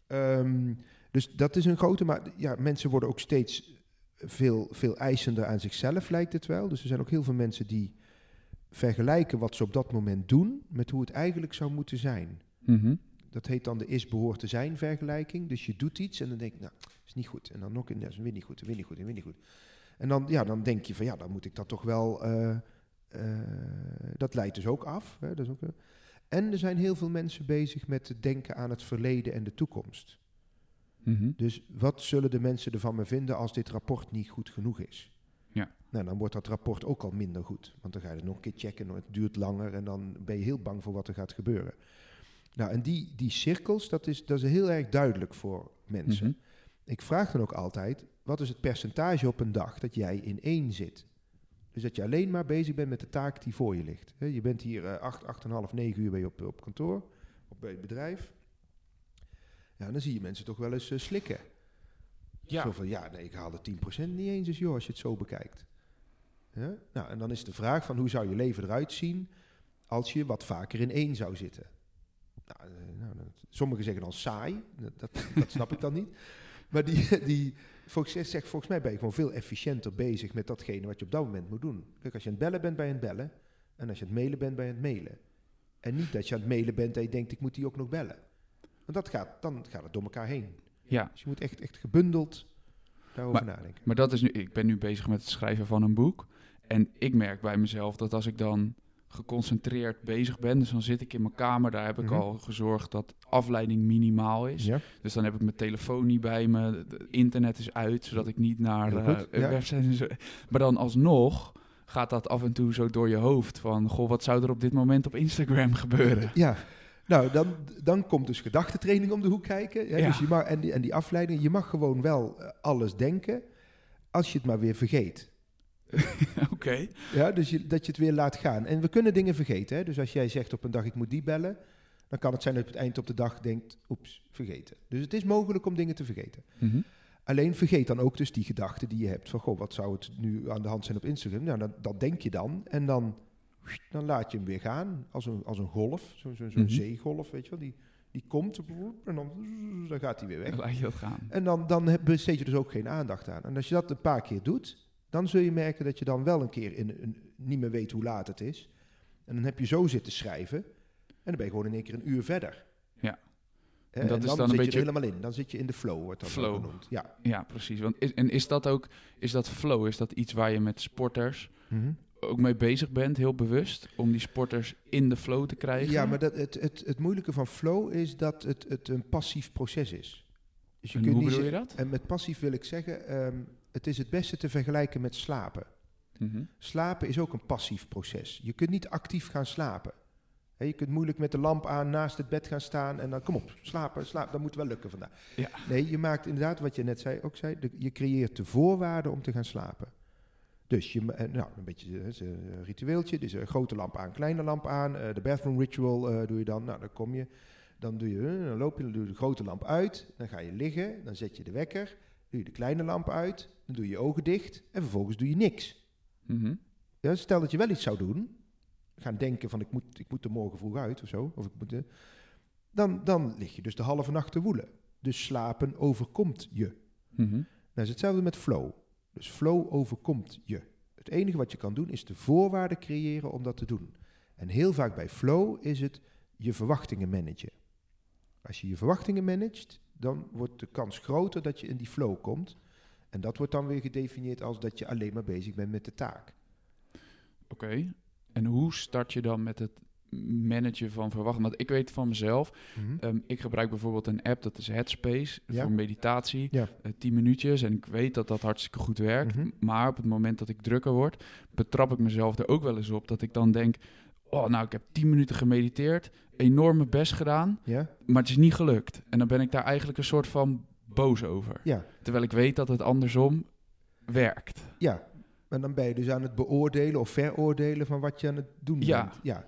Um, dus dat is een grote, maar ja, mensen worden ook steeds veel, veel eisender aan zichzelf, lijkt het wel. Dus er zijn ook heel veel mensen die vergelijken wat ze op dat moment doen met hoe het eigenlijk zou moeten zijn. Mm -hmm. Dat heet dan de is behoort te zijn vergelijking. Dus je doet iets en dan denk je, nou, is niet goed. En dan nog een, dat is weer niet goed, weer niet goed, weer niet goed. En dan, ja, dan denk je van, ja, dan moet ik dat toch wel... Uh, uh, dat leidt dus ook af. Hè, dat is ook, uh, en er zijn heel veel mensen bezig met het denken aan het verleden en de toekomst. Mm -hmm. Dus wat zullen de mensen ervan me vinden als dit rapport niet goed genoeg is? Ja. Nou, dan wordt dat rapport ook al minder goed. Want dan ga je het nog een keer checken, het duurt langer en dan ben je heel bang voor wat er gaat gebeuren. Nou, en die, die cirkels, dat is, dat is heel erg duidelijk voor mensen. Mhm. Ik vraag dan ook altijd, wat is het percentage op een dag dat jij in één zit? Dus dat je alleen maar bezig bent met de taak die voor je ligt. Je bent hier uh, acht, acht en half, negen uur je op, op kantoor, of bij het bedrijf. Ja, dan zie je mensen toch wel eens uh, slikken. Ja. Zo van, ja, nee, ik haal de 10% niet eens eens, joh, als je het zo bekijkt. Ja? Nou, en dan is de vraag van, hoe zou je leven eruit zien als je wat vaker in één zou zitten? Nou, nou, sommigen zeggen dan saai, dat, dat snap ik dan niet. [laughs] Maar die, [laughs] die volgens, zegt, volgens mij ben je gewoon veel efficiënter bezig met datgene wat je op dat moment moet doen. Kijk, als je aan het bellen bent, bij het bellen. En als je aan het mailen bent, bij het mailen. En niet dat je aan het mailen bent en je denkt, ik moet die ook nog bellen. Want dat gaat, dan gaat het door elkaar heen. Ja. Dus je moet echt, echt gebundeld daarover maar, nadenken. Maar dat is nu, ik ben nu bezig met het schrijven van een boek. En ik merk bij mezelf dat als ik dan geconcentreerd bezig ben. Dus dan zit ik in mijn kamer. Daar heb ik Mhm. al gezorgd dat afleiding minimaal is. Ja. Dus dan heb ik mijn telefoon niet bij me. Het internet is uit, zodat ik niet naar ja. websites en zo. Maar dan alsnog gaat dat af en toe zo door je hoofd. Van, goh, wat zou er op dit moment op Instagram [laughs] gebeuren? Ja, nou, dan, dan komt dus gedachtentraining om de hoek kijken. Ja. Dus je mag, en, die, en die afleiding, je mag gewoon wel eh, alles denken, als je het maar weer vergeet. [laughs] Oké. Ja, dus je, dat je het weer laat gaan. En we kunnen dingen vergeten. Hè? Dus als jij zegt op een dag ik moet die bellen, dan kan het zijn dat je op het eind op de dag denkt, oeps, vergeten. Dus het is mogelijk om dingen te vergeten. Mhm. Alleen vergeet dan ook dus die gedachten die je hebt van, goh, wat zou het nu aan de hand zijn op Instagram? Nou, dat, dat denk je dan en dan, dan laat je hem weer gaan als een, als een golf, zo'n zo, zo'n Mhm. zeegolf, weet je wel. Die, die komt en dan, dan gaat hij weer weg. Dan laat je dat gaan. En dan, dan heb- besteed je dus ook geen aandacht aan. En als je dat een paar keer doet, dan zul je merken dat je dan wel een keer in, een, niet meer weet hoe laat het is. En dan heb je zo zitten schrijven. En dan ben je gewoon in één keer een uur verder. Ja. En dat is dan, dan een zit beetje- je er helemaal in. Dan zit je in de flow, wordt dat Flow. ook genoemd. Ja. Ja, precies. Want is, en is dat ook, is dat flow, is dat iets waar je met sporters Mhm. ook mee bezig bent, heel bewust, om die sporters in de flow te krijgen? Ja, maar dat, het, het, het moeilijke van flow is dat het, het een passief proces is. Dus en kunt hoe niet bedoel je zeggen- dat? En met passief wil ik zeggen, ehm, het is het beste te vergelijken met slapen. Mhm. Slapen is ook een passief proces. Je kunt niet actief gaan slapen. Je kunt moeilijk met de lamp aan naast het bed gaan staan en dan kom op, slapen, slapen, dat moet wel lukken vandaag. Ja. Nee, je maakt inderdaad wat je net zei, ook zei, de- je creëert de voorwaarden om te gaan slapen. Dus je, eh, nou, een beetje eh, een ritueeltje, dus een grote lamp aan, kleine lamp aan, eh, de bathroom ritual eh, doe je dan, nou dan kom je, dan doe je, eh, dan loop je, dan doe je de grote lamp uit, dan ga je liggen, dan zet je de wekker, doe je de kleine lamp uit, dan doe je je ogen dicht en vervolgens doe je niks. Mhm. Ja, stel dat je wel iets zou doen, gaan denken van ik moet, ik moet er morgen vroeg uit of zo, of ik moet, dan, dan lig je dus de halve nacht te woelen. Dus slapen overkomt je. Nou is hetzelfde met flow. Dus flow overkomt je. Het enige wat je kan doen is de voorwaarden creëren om dat te doen. En heel vaak bij flow is het je verwachtingen managen. Als je je verwachtingen managt, dan wordt de kans groter dat je in die flow komt. En dat wordt dan weer gedefinieerd als dat je alleen maar bezig bent met de taak. Oké. En hoe start je dan met het managen van verwachtingen? Want ik weet van mezelf, ehm, ik gebruik bijvoorbeeld een app, dat is Headspace, Ja. voor meditatie. Ja. eh, 10 minuutjes en ik weet dat dat hartstikke goed werkt. Mhm. Maar op het moment dat ik drukker word, betrap ik mezelf er ook wel eens op dat ik dan denk... Oh, nou, ik heb 10 minuten gemediteerd, enorm mijn best gedaan, Ja? maar het is niet gelukt. En dan ben ik daar eigenlijk een soort van boos over. Ja. Terwijl ik weet dat het andersom werkt. Ja, en dan ben je dus aan het beoordelen of veroordelen van wat je aan het doen Ja. bent. Ja.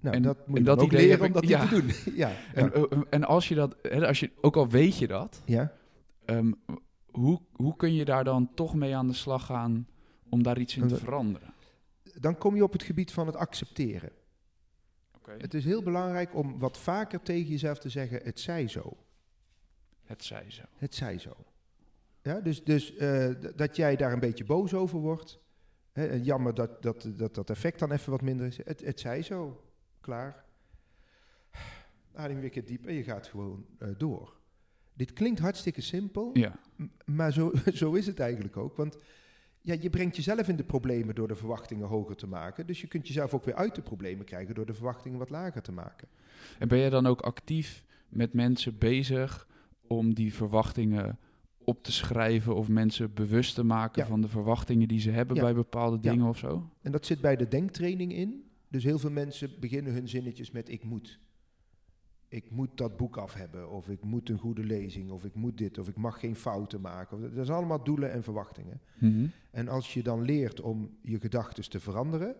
Nou, En- dat moet je dat ook leren om dat ja. niet te doen. [laughs] ja. [laughs] En, Ja. eh, en als je dat, als je, ook al weet je dat, ja. ehm, hoe, hoe kun je daar dan toch mee aan de slag gaan om daar iets in te Eh, veranderen? Dan kom je op het gebied van het accepteren. Het is heel belangrijk om wat vaker tegen jezelf te zeggen, het zij zo. Het zij zo. Het zij zo. Ja, dus dus eh, dat jij daar een beetje boos over wordt. Hè, jammer dat dat, dat dat effect dan even wat minder is. Het, het zij zo. Klaar. Adem weer keer diep en je gaat gewoon eh, door. Dit klinkt hartstikke simpel. Ja, Maar zo, [laughs] zo is het eigenlijk ook. Want ja, je brengt jezelf in de problemen door de verwachtingen hoger te maken. Dus je kunt jezelf ook weer uit de problemen krijgen door de verwachtingen wat lager te maken. en ben je dan ook actief met mensen bezig om die verwachtingen op te schrijven of mensen bewust te maken Ja. van de verwachtingen die ze hebben Ja. bij bepaalde Ja. dingen of zo? En dat zit bij de denktraining in. Dus heel veel mensen beginnen hun zinnetjes met ik moet. Ik moet dat boek af hebben, of ik moet een goede lezing, of ik moet dit, of ik mag geen fouten maken. Dat zijn allemaal doelen en verwachtingen. Mhm. En als je dan leert om je gedachten te veranderen,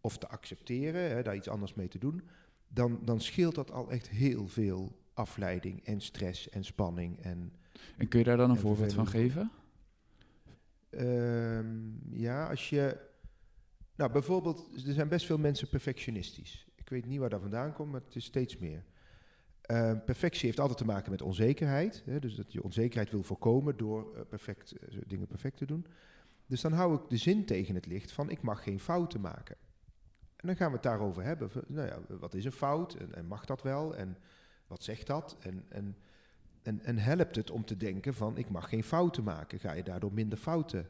of te accepteren, hè, daar iets anders mee te doen, dan, dan scheelt dat al echt heel veel afleiding en stress en spanning. En En kun je daar dan een En voorbeeld van geven? Ehm, ja, als je. Nou, bijvoorbeeld, er zijn best veel mensen perfectionistisch. Ik weet niet waar dat vandaan komt, maar het is steeds meer. Ehm, perfectie heeft altijd te maken met onzekerheid. Hè, dus dat je onzekerheid wil voorkomen door eh, perfect, eh, dingen perfect te doen. Dus dan hou ik de zin tegen het licht van ik mag geen fouten maken. En dan gaan we het daarover hebben. Nou ja, wat is een fout en, mag dat wel? En wat zegt dat? En, en, en, en helpt het om te denken van ik mag geen fouten maken? Ga je daardoor minder fouten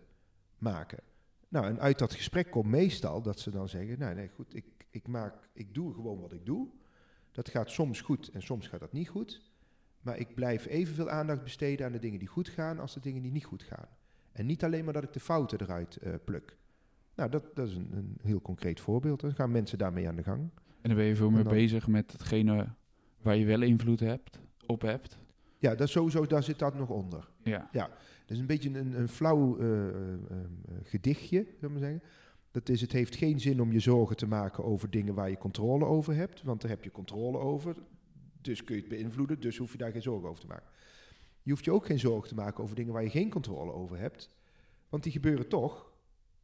maken? Nou, en uit dat gesprek komt meestal dat ze dan zeggen, nou nee, goed, ik, ik, maak, ik doe gewoon wat ik doe. Dat gaat soms goed en soms gaat dat niet goed. Maar ik blijf evenveel aandacht besteden aan de dingen die goed gaan als de dingen die niet goed gaan. En niet alleen maar dat ik de fouten eruit eh, pluk. Nou, dat, dat is een, een heel concreet voorbeeld. Dan gaan mensen daarmee aan de gang. En dan ben je veel meer dan- bezig met hetgene waar je wel invloed hebt, op hebt. Ja, dat sowieso, daar zit dat nog onder. Ja. Dat is een beetje een, een flauw eh, eh, gedichtje, zullen we zeggen. Dat is, het heeft geen zin om je zorgen te maken over dingen waar je controle over hebt, want daar heb je controle over. Dus kun je het beïnvloeden, dus hoef je daar geen zorgen over te maken. Je hoeft je ook geen zorgen te maken over dingen waar je geen controle over hebt, want die gebeuren toch.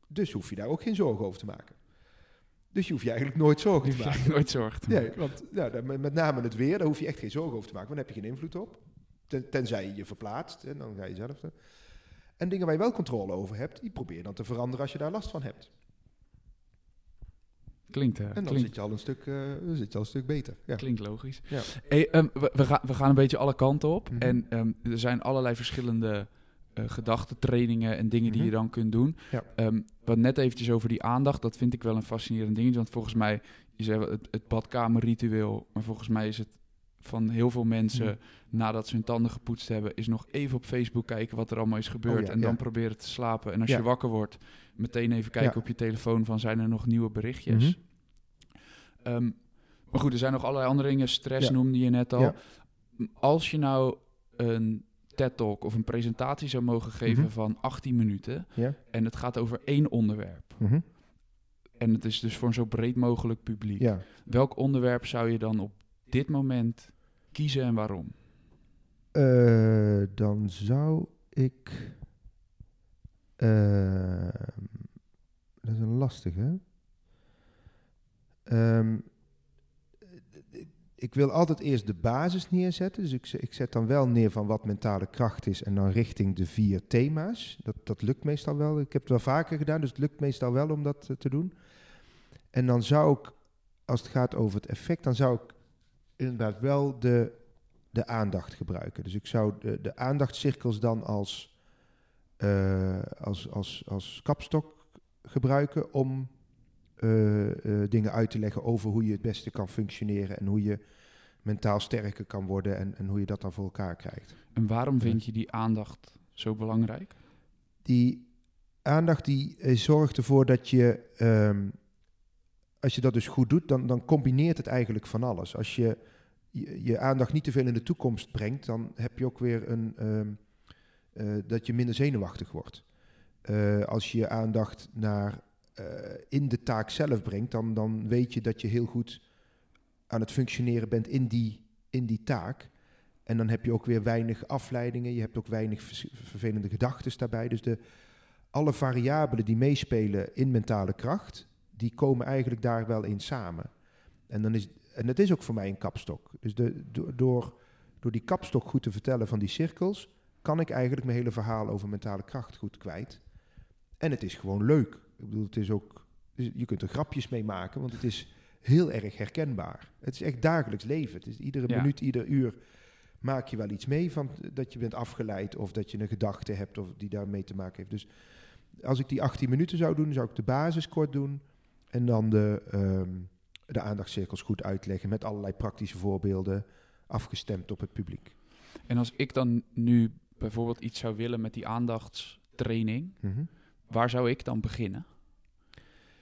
Dus hoef je daar ook geen zorgen over te maken. Dus je hoeft je eigenlijk nooit zorgen te maken. nooit zorgen te Nee, want dan- met name het weer, daar hoef je echt geen zorgen over te maken, want daar heb je geen invloed op. Ten- tenzij je je verplaatst, en dan ga je zelf. En dingen waar je wel controle over hebt, die probeer je dan te veranderen als je daar last van hebt. Klinkt, eh, En dan klinkt, zit je al een stuk, eh, dan zit je al een stuk beter. Ja. klinkt logisch. Ja. Hey, ehm, we, we, gaan, we gaan een beetje alle kanten op. Mhm. En ehm, er zijn allerlei verschillende eh gedachtentrainingen en dingen die Mhm. je dan kunt doen. Ja. Ehm, wat net eventjes over die aandacht, dat vind ik wel een fascinerend dingetje. Want volgens mij, je zei wel het, het badkamerritueel, maar volgens mij is het van heel veel mensen, Mhm. nadat ze hun tanden gepoetst hebben, is nog even op Facebook kijken wat er allemaal is gebeurd. Oh ja, en dan ja. proberen te slapen. En als Ja. je wakker wordt, meteen even kijken op je telefoon van zijn er nog nieuwe berichtjes. Mhm. Ehm, maar goed, er zijn nog allerlei andere dingen. Stress noemde je net al. Als je nou een TED-talk of een presentatie zou mogen geven Mhm. van 18 minuten... En het gaat over één onderwerp... Mhm. en het is dus voor een zo breed mogelijk publiek... welk onderwerp zou je dan op dit moment kiezen en waarom? Eh, dan zou ik. ehm, dat is een lastige. Ehm, ik wil altijd eerst de basis neerzetten. Dus ik, ik zet dan wel neer van wat mentale kracht is en dan richting de vier thema's. Dat, dat lukt meestal wel. Ik heb het wel vaker gedaan, dus het lukt meestal wel om dat eh, te doen. En dan zou ik, als het gaat over het effect, dan zou ik inderdaad wel de de aandacht gebruiken. Dus ik zou de, de aandachtscirkels dan als, eh, als, als, als kapstok gebruiken om eh, eh, dingen uit te leggen over hoe je het beste kan functioneren en hoe je mentaal sterker kan worden en, en hoe je dat dan voor elkaar krijgt. En waarom vind je die aandacht zo belangrijk? Die aandacht die zorgt ervoor dat je, ehm, als je dat dus goed doet, dan, dan combineert het eigenlijk van alles. Als je, je aandacht niet te veel in de toekomst brengt, dan heb je ook weer een, ehm, eh, dat je minder zenuwachtig wordt. Eh, als je je aandacht naar eh, in de taak zelf brengt, dan, dan weet je dat je heel goed aan het functioneren bent in die, in die taak. En dan heb je ook weer weinig afleidingen. Je hebt ook weinig vervelende gedachten daarbij. Dus de, alle variabelen die meespelen in mentale kracht, die komen eigenlijk daar wel in samen. En, dan is, en dat is ook voor mij een kapstok. Dus de, do- door, door die kapstok goed te vertellen van die cirkels, kan ik eigenlijk mijn hele verhaal over mentale kracht goed kwijt. En het is gewoon leuk. Ik bedoel, het is ook, dus je kunt er grapjes mee maken, want het is heel erg herkenbaar. Het is echt dagelijks leven. Het is iedere Ja. minuut, ieder uur maak je wel iets mee van dat je bent afgeleid of dat je een gedachte hebt of die daarmee te maken heeft. Dus als ik die 18 minuten zou doen, zou ik de basis kort doen en dan de, ehm, de aandachtscirkels goed uitleggen met allerlei praktische voorbeelden afgestemd op het publiek. En als ik dan nu bijvoorbeeld iets zou willen met die aandachtstraining, Mhm. waar zou ik dan beginnen?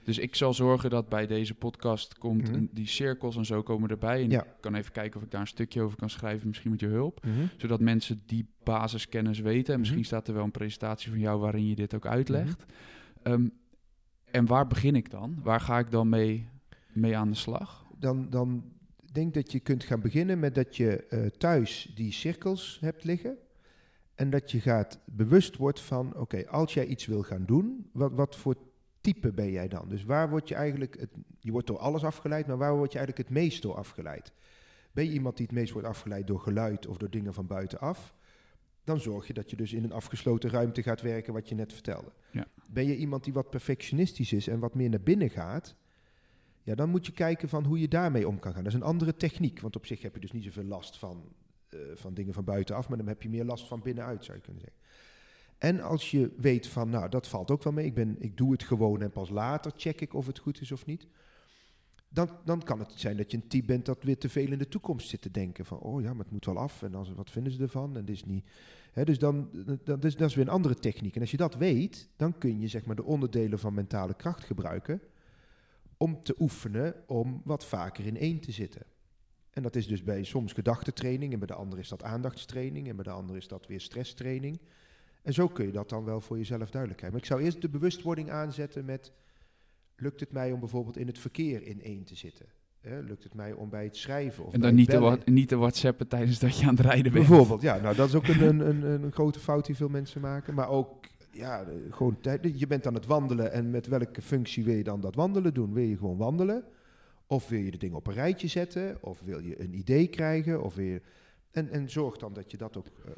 Dus ik zal zorgen dat bij deze podcast komt Mhm. die cirkels en zo komen erbij. En Ja. ik kan even kijken of ik daar een stukje over kan schrijven, misschien met je hulp. Mhm. Zodat mensen die basiskennis weten. En misschien staat er wel een presentatie van jou waarin je dit ook uitlegt. Mhm. En waar begin ik dan? Waar ga ik dan mee, mee aan de slag? Dan, dan denk dat je kunt gaan beginnen met dat je eh, thuis die cirkels hebt liggen. En dat je gaat bewust wordt van, oké, als jij iets wil gaan doen, wat, wat voor type ben jij dan? Dus waar word je eigenlijk, het, je wordt door alles afgeleid, maar waar word je eigenlijk het meest door afgeleid? Ben je iemand die het meest wordt afgeleid door geluid of door dingen van buitenaf? Dan zorg je dat je dus in een afgesloten ruimte gaat werken, wat je net vertelde. Ja. Ben je iemand die wat perfectionistisch is en wat meer naar binnen gaat? Ja, dan moet je kijken van hoe je daarmee om kan gaan. Dat is een andere techniek, want op zich heb je dus niet zoveel last van, eh, van dingen van buitenaf, maar dan heb je meer last van binnenuit, zou je kunnen zeggen. En als je weet van, nou, dat valt ook wel mee, ik, ben, ik doe het gewoon en pas later check ik of het goed is of niet. Dan, dan kan het zijn dat je een type bent dat weer te veel in de toekomst zit te denken. Van, oh ja, maar het moet wel af en als, wat vinden ze ervan? En dit is niet... Hè, dus dan, dat, is, dat is weer een andere techniek. En als je dat weet, dan kun je zeg maar de onderdelen van mentale kracht gebruiken om te oefenen om wat vaker in één te zitten. En dat is dus bij soms gedachtentraining en bij de andere is dat aandachtstraining en bij de andere is dat weer stresstraining. En zo kun je dat dan wel voor jezelf duidelijk krijgen. Maar ik zou eerst de bewustwording aanzetten met... lukt het mij om bijvoorbeeld in het verkeer in één te zitten? Hè? Lukt het mij om bij het schrijven of En dan niet te, niet te whatsappen tijdens dat je aan het rijden bent. Bijvoorbeeld, ja. Nou, dat is ook een, een, een, een grote fout die veel mensen maken. Maar ook, ja, gewoon tijd. Je bent aan het wandelen en met welke functie wil je dan dat wandelen doen? Wil je gewoon wandelen? Of wil je de dingen op een rijtje zetten? Of wil je een idee krijgen? Of je... en, en zorg dan dat je dat ook eh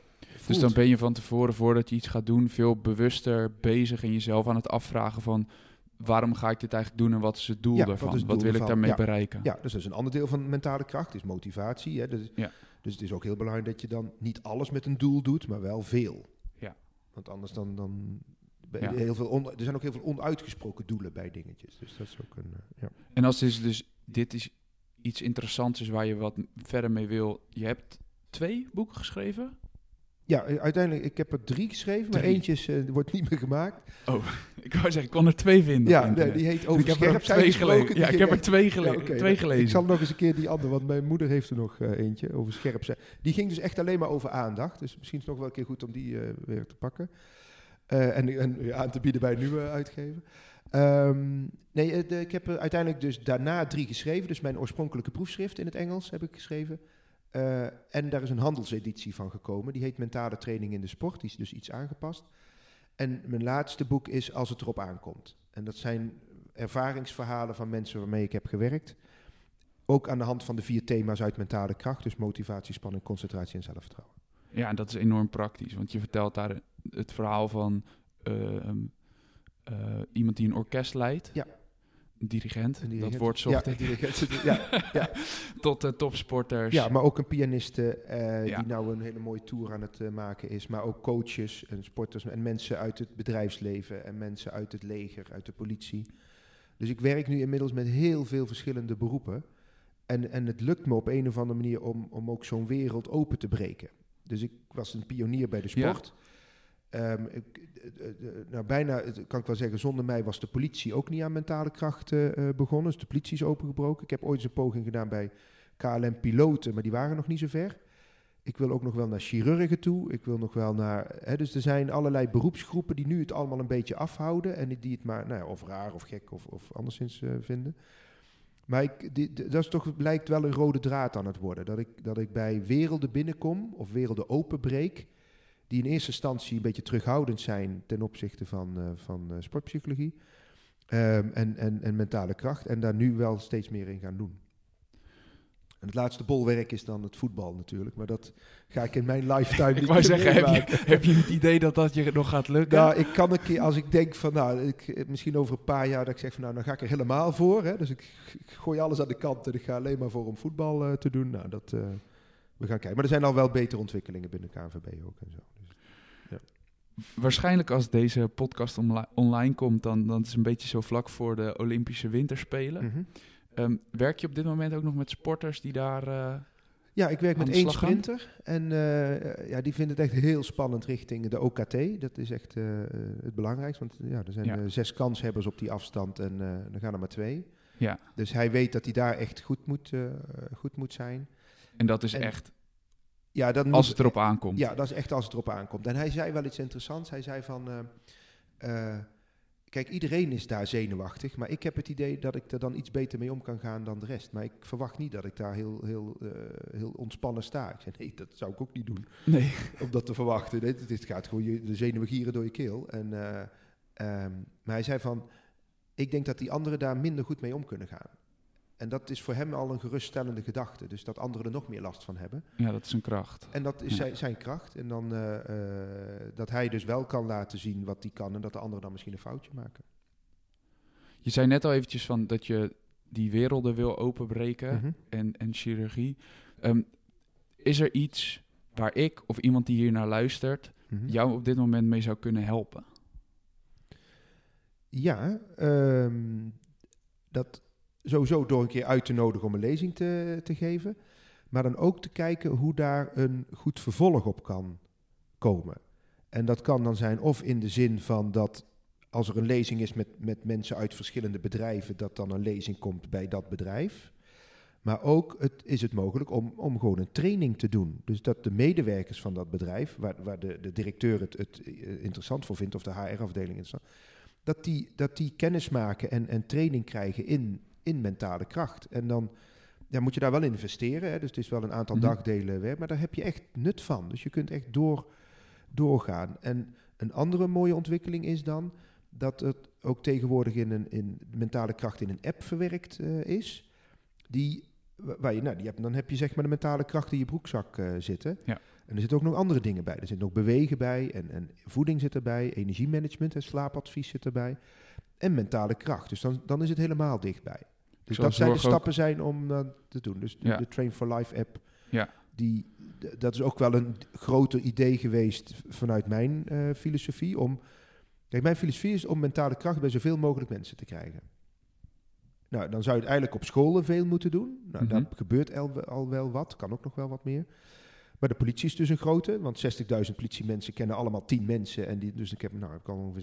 Dus dan ben je van tevoren, voordat je iets gaat doen, veel bewuster bezig en jezelf aan het afvragen van waarom ga ik dit eigenlijk doen en wat is het doel Ja, daarvan? is Wat, wil ik daarmee Ja. bereiken? Ja, dus dat is een ander deel van mentale kracht, is motivatie. Hè? Dus, Ja. dus het is ook heel belangrijk dat je dan niet alles met een doel doet, maar wel veel. Ja. Want anders dan... dan Ja. heel veel on- er zijn ook heel veel onuitgesproken doelen bij dingetjes. Dus dat is ook een... eh, ja. En als dus, dus dit is iets interessants is waar je wat verder mee wil. Je hebt twee boeken geschreven. Ja, uiteindelijk, ik heb er drie geschreven, maar Drie. eentje is, eh, wordt niet meer gemaakt. [laughs] Ik wou zeggen, ik kon er twee vinden. Ja, nee, die heet Over ik heb er twee gelezen. Ja, ik heb er twee, Ja, gele twee Ik gelezen. zal nog eens een keer die andere, want mijn moeder heeft er nog eh, eentje over scherp zijn. Die ging dus echt alleen maar over aandacht. Dus misschien is het nog wel een keer goed om die eh, weer te pakken. En, en aan te bieden bij een nieuwe uitgever. Ehm, nee, de- ik heb er uiteindelijk dus daarna drie geschreven. Dus mijn oorspronkelijke proefschrift in het Engels heb ik geschreven. Eh, en daar is een handelseditie van gekomen. Die heet Mentale Training in de Sport. Die is dus iets aangepast. En mijn laatste boek is Als het erop aankomt. En dat zijn ervaringsverhalen van mensen waarmee ik heb gewerkt. Ook aan de hand van de vier thema's uit mentale kracht. Dus motivatie, spanning, concentratie en zelfvertrouwen. Ja, en dat is enorm praktisch. Want je vertelt daar het verhaal van eh, eh, iemand die een orkest leidt. Ja. Dirigent, Een dirigent. dat woord zocht ja, dirigent. ja, [laughs] Tot eh, topsporters. ja, maar ook een pianiste eh, Ja. die nou een hele mooie tour aan het eh, maken is. Maar ook coaches en sporters en mensen uit het bedrijfsleven. En mensen uit het leger, uit de politie. Dus ik werk nu inmiddels met heel veel verschillende beroepen. En, en het lukt me op een of andere manier om, om ook zo'n wereld open te breken. Dus ik was een pionier bij de Ja. Ehm, eh, eh, eh, nou, bijna, kan ik wel zeggen, zonder mij was de politie ook niet aan mentale kracht eh, begonnen. Dus de politie is opengebroken. Ik heb ooit eens een poging gedaan bij KLM-piloten, maar die waren nog niet zo ver. Ik wil ook nog wel naar chirurgen toe. Ik wil nog wel naar. Hè, dus er zijn allerlei beroepsgroepen die nu het allemaal een beetje afhouden. En die het maar nou ja, of raar of gek of, of anderszins vinden. Maar ik, dat is toch, blijkt wel een rode draad aan het worden. Dat ik, dat ik bij werelden binnenkom of werelden openbreek. Die in eerste instantie een beetje terughoudend zijn ten opzichte van, eh, van eh, sportpsychologie. ehm, en, en, en mentale kracht. En daar nu wel steeds meer in gaan doen. En het laatste bolwerk is dan het voetbal natuurlijk. Maar dat ga ik in mijn [laughs] lifetime Ik niet wou zeggen, heb je, heb je het idee dat dat je nog gaat lukken? Nou, ik kan een keer, als ik denk van, nou, ik, eh, misschien over een paar jaar dat ik zeg van, nou, dan ga ik er helemaal voor. Hè? Dus ik, ik gooi alles aan de kant en ik ga alleen maar voor om voetbal te doen. Nou, dat, we gaan kijken. Maar er zijn al wel betere ontwikkelingen binnen KNVB ook en zo. Waarschijnlijk als deze podcast onli- online komt, dan, dan is het een beetje zo vlak voor de Olympische Winterspelen. mhm. Ehm, werk je op dit moment ook nog met sporters die daar... eh, Ja, ik werk met één sprinter. En eh, ja, die vindt het echt heel spannend richting de OKT. Dat is echt eh, het belangrijkste. Want ja, er zijn Ja. zes kanshebbers op die afstand en er gaan er maar twee. ja, Dus hij weet dat hij daar echt goed moet, goed moet zijn. en dat is En echt Ja, dat als moet- het erop aankomt. Ja, dat is echt als het erop aankomt. En hij zei wel iets interessants. Hij zei van... eh, eh, kijk, iedereen is daar zenuwachtig. Maar ik heb het idee dat ik er dan iets beter mee om kan gaan dan de rest. Maar ik verwacht niet dat ik daar heel, heel, eh, heel ontspannen sta. Ik zei, nee, dat zou ik ook niet doen. Nee. [laughs] Om dat te verwachten. Dit, dit gaat gewoon je, de zenuwen gieren door je keel. En, eh, ehm, maar hij zei van... Ik denk dat die anderen daar minder goed mee om kunnen gaan. En dat is voor hem al een geruststellende gedachte. Dus dat anderen er nog meer last van hebben. Ja, dat is een kracht. En dat is Ja. zijn, zijn kracht. En dan eh, eh, dat hij dus wel kan laten zien wat hij kan en dat de anderen dan misschien een foutje maken. Je zei net al eventjes van dat je die werelden wil openbreken Mhm. en, en chirurgie. Ehm, is er iets waar ik of iemand die hier naar luistert Mhm. jou op dit moment mee zou kunnen helpen? Ja, ehm, dat sowieso door een keer uit te nodigen om een lezing te, te geven. Maar dan ook te kijken hoe daar een goed vervolg op kan komen. En dat kan dan zijn of in de zin van dat als er een lezing is met, met mensen uit verschillende bedrijven, dat dan een lezing komt bij dat bedrijf. Maar ook het, is het mogelijk om, om gewoon een training te doen. Dus dat de medewerkers van dat bedrijf, waar, waar de, de directeur het, het eh, interessant voor vindt, of de HR-afdeling interessant, dat die, dat die kennis maken en, en training krijgen in, in mentale kracht. En dan ja, moet je daar wel investeren. Hè? Dus het is wel een aantal Mhm. dagdelen werk, maar daar heb je echt nut van. Dus je kunt echt door, doorgaan. En een andere mooie ontwikkeling is dan dat het ook tegenwoordig in een in mentale kracht in een app verwerkt eh, is. Die, wa- waar je, nou, die hebt, dan heb je zeg maar de mentale kracht in je broekzak eh, zitten. Ja. En er zitten ook nog andere dingen bij. Er zit nog bewegen bij en, en voeding zit erbij, energiemanagement en slaapadvies zit erbij. En mentale kracht. Dus dan, dan is het helemaal dichtbij. Dus dat zijn de ook- stappen zijn om dat te doen. Dus de, Ja. de Train for Life app, Ja. die, dat is ook wel een groter idee geweest vanuit mijn eh, filosofie. Om, kijk, mijn filosofie is om mentale kracht bij zoveel mogelijk mensen te krijgen. Nou, dan zou je het eigenlijk op scholen veel moeten doen. Nou, daar gebeurt al, al wel wat, kan ook nog wel wat meer. Maar de politie is dus een grote, want 60.000 politiemensen kennen allemaal 10 mensen. En die, dus ik heb, nou, ik kan ongeveer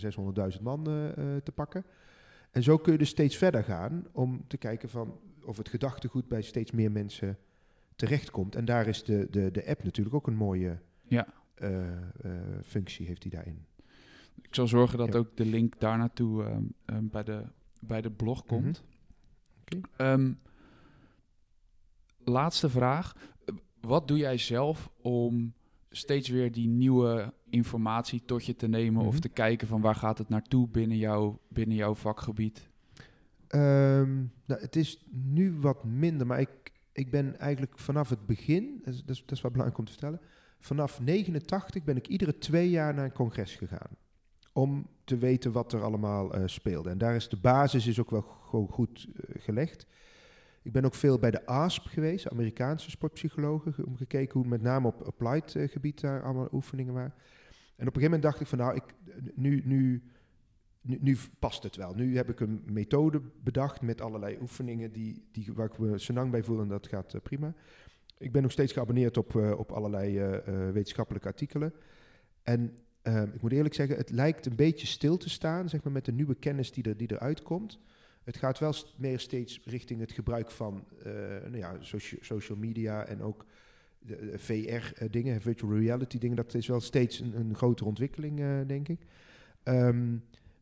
600.000 man eh, eh, te pakken. En zo kun je dus steeds verder gaan om te kijken van of het gedachtegoed bij steeds meer mensen terechtkomt. En daar is de, de, de app natuurlijk ook een mooie Ja. eh, eh, functie heeft die daarin. Ik zal zorgen dat Ja. ook de link daar naartoe ehm, bij, de, bij de blog komt. Oké. Ehm, laatste vraag. Eh, Wat doe jij zelf om steeds weer die nieuwe informatie tot je te nemen of Mhm. te kijken van waar gaat het naartoe binnen, jou, binnen jouw vakgebied? Ehm, nou, het is nu wat minder, maar ik, ik ben eigenlijk vanaf het begin, dat is, dat, is, wel belangrijk om te vertellen, vanaf 89 ben ik iedere twee jaar naar een congres gegaan. Om te weten wat er allemaal eh, speelde. En daar is de basis is ook wel gewoon goed eh, gelegd. Ik ben ook veel bij de ASP geweest, Amerikaanse sportpsychologen, ge- om gekeken hoe met name op applied eh, gebied daar allemaal oefeningen waren. En op een gegeven moment dacht ik van nou, ik, nu, nu, nu, nu past het wel. Nu heb ik een methode bedacht met allerlei oefeningen die, die, waar ik me senang bij voel en dat gaat eh, prima. Ik ben nog steeds geabonneerd op, eh, op allerlei eh, eh, wetenschappelijke artikelen. En eh, ik moet eerlijk zeggen, het lijkt een beetje stil te staan zeg maar, met de nieuwe kennis die, er, die eruit komt. Het gaat wel meer steeds richting het gebruik van eh, nou ja, socia- social media en ook de, VR-dingen, virtual reality dingen. Dat is wel steeds een, een grotere ontwikkeling, eh, denk ik. Ehm,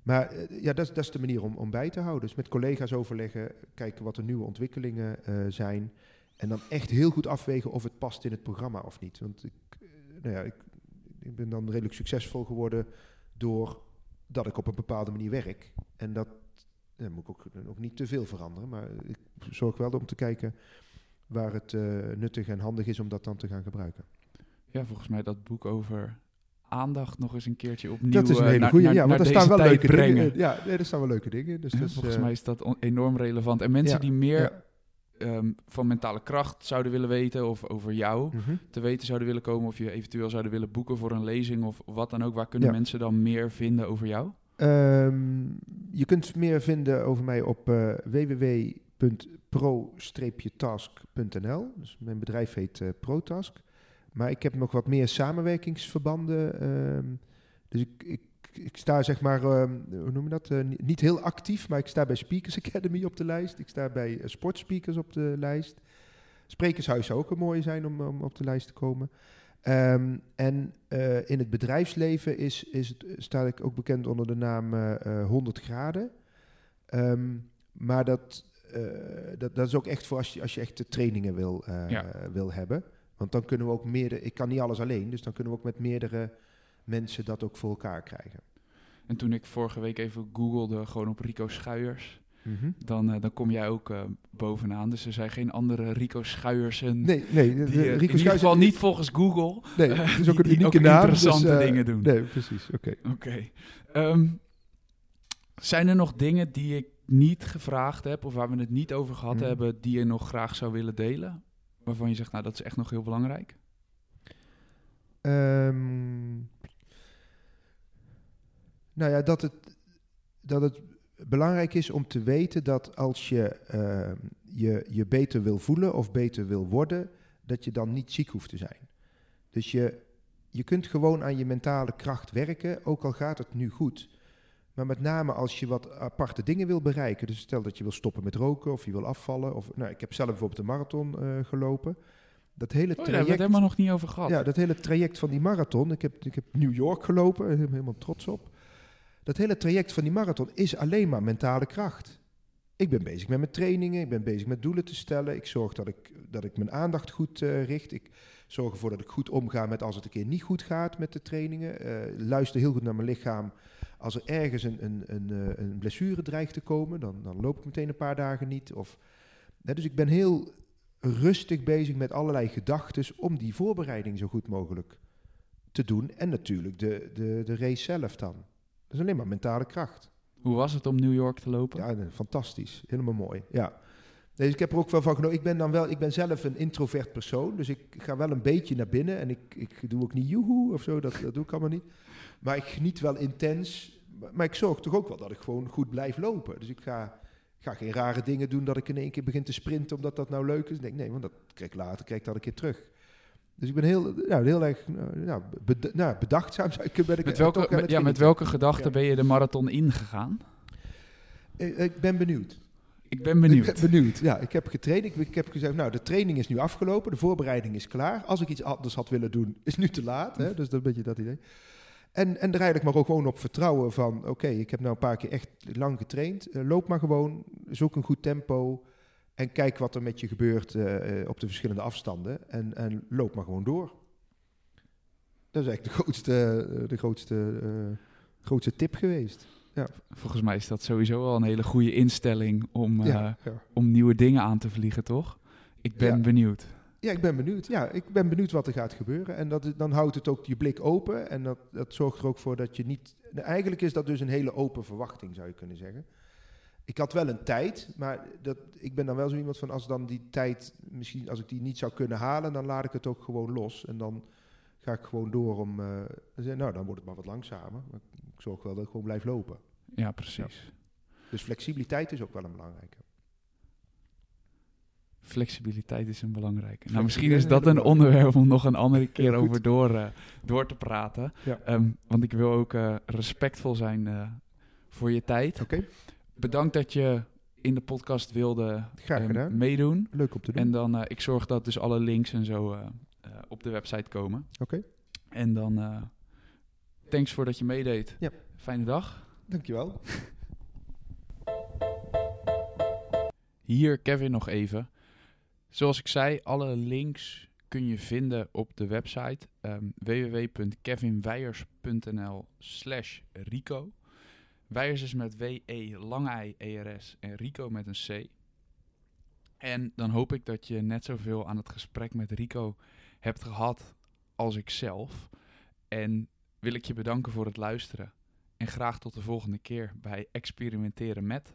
maar eh, ja, dat, dat is de manier om, om bij te houden. Dus met collega's overleggen, kijken wat de nieuwe ontwikkelingen eh, zijn. En dan echt heel goed afwegen of het past in het programma of niet. Want ik, eh, nou ja, ik, ik ben dan redelijk succesvol geworden door dat ik op een bepaalde manier werk. En dat eh, moet ik ook, ook niet te veel veranderen. Maar ik zorg wel om te kijken waar het eh, nuttig en handig is om dat dan te gaan gebruiken. Ja, volgens mij dat boek over aandacht nog eens een keertje opnieuw dat is een eh, hele goede. Ja, want naar er staan wel leuke dingen. Ja, nee, er staan wel leuke dingen. in. Dus Ja, dat is, volgens eh, mij is dat enorm relevant. En mensen ja, die meer ja. ehm, van mentale kracht zouden willen weten of over jou Mhm. te weten zouden willen komen of je eventueel zouden willen boeken voor een lezing of wat dan ook, waar kunnen Ja. mensen dan meer vinden over jou? Ehm, je kunt meer vinden over mij op eh, www.pro-task.nl. Dus mijn bedrijf heet eh, ProTask. Maar ik heb nog wat meer samenwerkingsverbanden. ehm, dus ik, ik, sta zeg maar, ehm, hoe noem je dat? Eh, ni- niet heel actief, maar ik sta bij Speakers Academy op de lijst. Ik sta bij Sportspeakers op de lijst. Sprekershuis zou ook een mooie zijn om, om op de lijst te komen. Ehm, en eh, in het bedrijfsleven is, is het, sta ik ook bekend onder de naam eh, eh, 100 graden. Ehm, maar dat, eh, dat, dat is ook echt voor als je, als je echt de trainingen wil, eh, Ja. wil hebben. Want dan kunnen we ook meerdere... Ik kan niet alles alleen, dus dan kunnen we ook met meerdere mensen dat ook voor elkaar krijgen. En toen ik vorige week even googelde, gewoon op Rico Schuijers, Mhm. dan, eh, dan kom jij ook eh, bovenaan. Dus er zijn geen andere Rico Schuijersen Nee, nee. die eh, in Rico ieder Schuijs- geval niet volgens Google. Nee, [laughs] het is ook een die unieke ook naam. interessante dus, eh, dingen doen. Nee, precies. Oké. Oké. Ehm, zijn er nog dingen die ik niet gevraagd heb of waar we het niet over gehad Mhm. hebben, die je nog graag zou willen delen? Waarvan je zegt, nou dat is echt nog heel belangrijk. Ehm, nou ja, dat het, dat het belangrijk is om te weten dat als je ehm, je je beter wil voelen of beter wil worden, dat je dan niet ziek hoeft te zijn. Dus je, je kunt gewoon aan je mentale kracht werken, ook al gaat het nu goed. Maar met name als je wat aparte dingen wil bereiken. Dus stel dat je wil stoppen met roken of je wil afvallen. Of, nou, ik heb zelf bijvoorbeeld een marathon eh, gelopen. Dat hele Oh, daar hebben we traject, het helemaal nog niet over gehad. ja, dat hele traject van die marathon. Ik heb, ik heb New York gelopen, helemaal trots op. Dat hele traject van die marathon is alleen maar mentale kracht. Ik ben bezig met mijn trainingen, ik ben bezig met doelen te stellen. Ik zorg dat ik, dat ik mijn aandacht goed eh, richt. Ik zorg ervoor dat ik goed omga met als het een keer niet goed gaat met de trainingen. Eh, luister heel goed naar mijn lichaam. Als er ergens een, een, een, eh, een blessure dreigt te komen, dan, dan loop ik meteen een paar dagen niet. Of, dus ik ben heel rustig bezig met allerlei gedachten om die voorbereiding zo goed mogelijk te doen. En natuurlijk de, de, de race zelf dan. Dat is alleen maar mentale kracht. Hoe was het om New York te lopen? Ja, nee, fantastisch. Helemaal mooi. Ja. Dus ik heb er ook wel van genoten. Ik ben dan wel, ik ben zelf een introvert persoon, dus ik ga wel een beetje naar binnen en ik, ik doe ook niet joehoe of zo, dat, dat doe ik allemaal niet. Maar ik geniet wel intens, maar, maar ik zorg toch ook wel dat ik gewoon goed blijf lopen. Dus ik ga, ga geen rare dingen doen dat ik in één keer begin te sprinten omdat dat nou leuk is. Ik denk, nee, want dat krijg ik later, krijg ik dat een keer terug. Dus ik ben heel, nou, heel erg nou, nou, bedachtzaam, ik, ben ik Met welke, met, ja, met welke gedachten Ja. ben je de marathon ingegaan? Eh, Ik ben benieuwd. Ik ben benieuwd. Ik ben benieuwd. Ja, ik heb getraind. Ik, ik heb gezegd, nou, de training is nu afgelopen. De voorbereiding is klaar. Als ik iets anders had willen doen, is nu te laat. Hè? Dus dat een beetje dat idee. En, en er eigenlijk maar ook gewoon op vertrouwen van... Oké, ik heb nou een paar keer echt lang getraind. Eh, loop maar gewoon. Zoek een goed tempo. En kijk wat er met je gebeurt eh, eh, op de verschillende afstanden. En, en loop maar gewoon door. Dat is eigenlijk de grootste, eh, de grootste, grootste tip geweest. Volgens mij is dat sowieso wel een hele goede instelling om, ja, ja. om nieuwe dingen aan te vliegen, toch? Ik ben Ja. benieuwd. Ja, ik ben benieuwd. Ja, ik ben benieuwd wat er gaat gebeuren. En dat, dan houdt het ook je blik open. En dat, dat zorgt er ook voor dat je niet... nou, Eigenlijk is dat dus een hele open verwachting, zou je kunnen zeggen. Ik had wel een tijd, maar dat, ik ben dan wel zo iemand van... als dan die tijd, misschien als ik die niet zou kunnen halen... dan laat ik het ook gewoon los. En dan ga ik gewoon door om... eh, nou, dan wordt het maar wat langzamer. Maar ik zorg wel dat ik gewoon blijf lopen. Ja, precies. Dus flexibiliteit is ook wel een belangrijke. Flexibiliteit is een belangrijke. Nou, misschien is dat een onderwerp om nog een andere keer over door, eh, door te praten. Ja. Ehm, want ik wil ook eh, respectvol zijn voor je tijd. Oké, Bedankt dat je in de podcast wilde graag eh, meedoen. Leuk om te doen. En dan, eh, ik zorg dat dus alle links en zo eh, op de website komen. Oké. En dan, thanks voor dat je meedeed. Ja. Fijne dag. Dankjewel. Hier, Kevin, nog even. Zoals ik zei, alle links kun je vinden op de website ehm www.kevinweijers.nl slash Rico. Weijers is met W-E, I, E-R-S en Rico met een C. En dan hoop ik dat je net zoveel aan het gesprek met Rico hebt gehad als ik zelf. En wil ik je bedanken voor het luisteren. En graag tot de volgende keer bij Experimenteren met...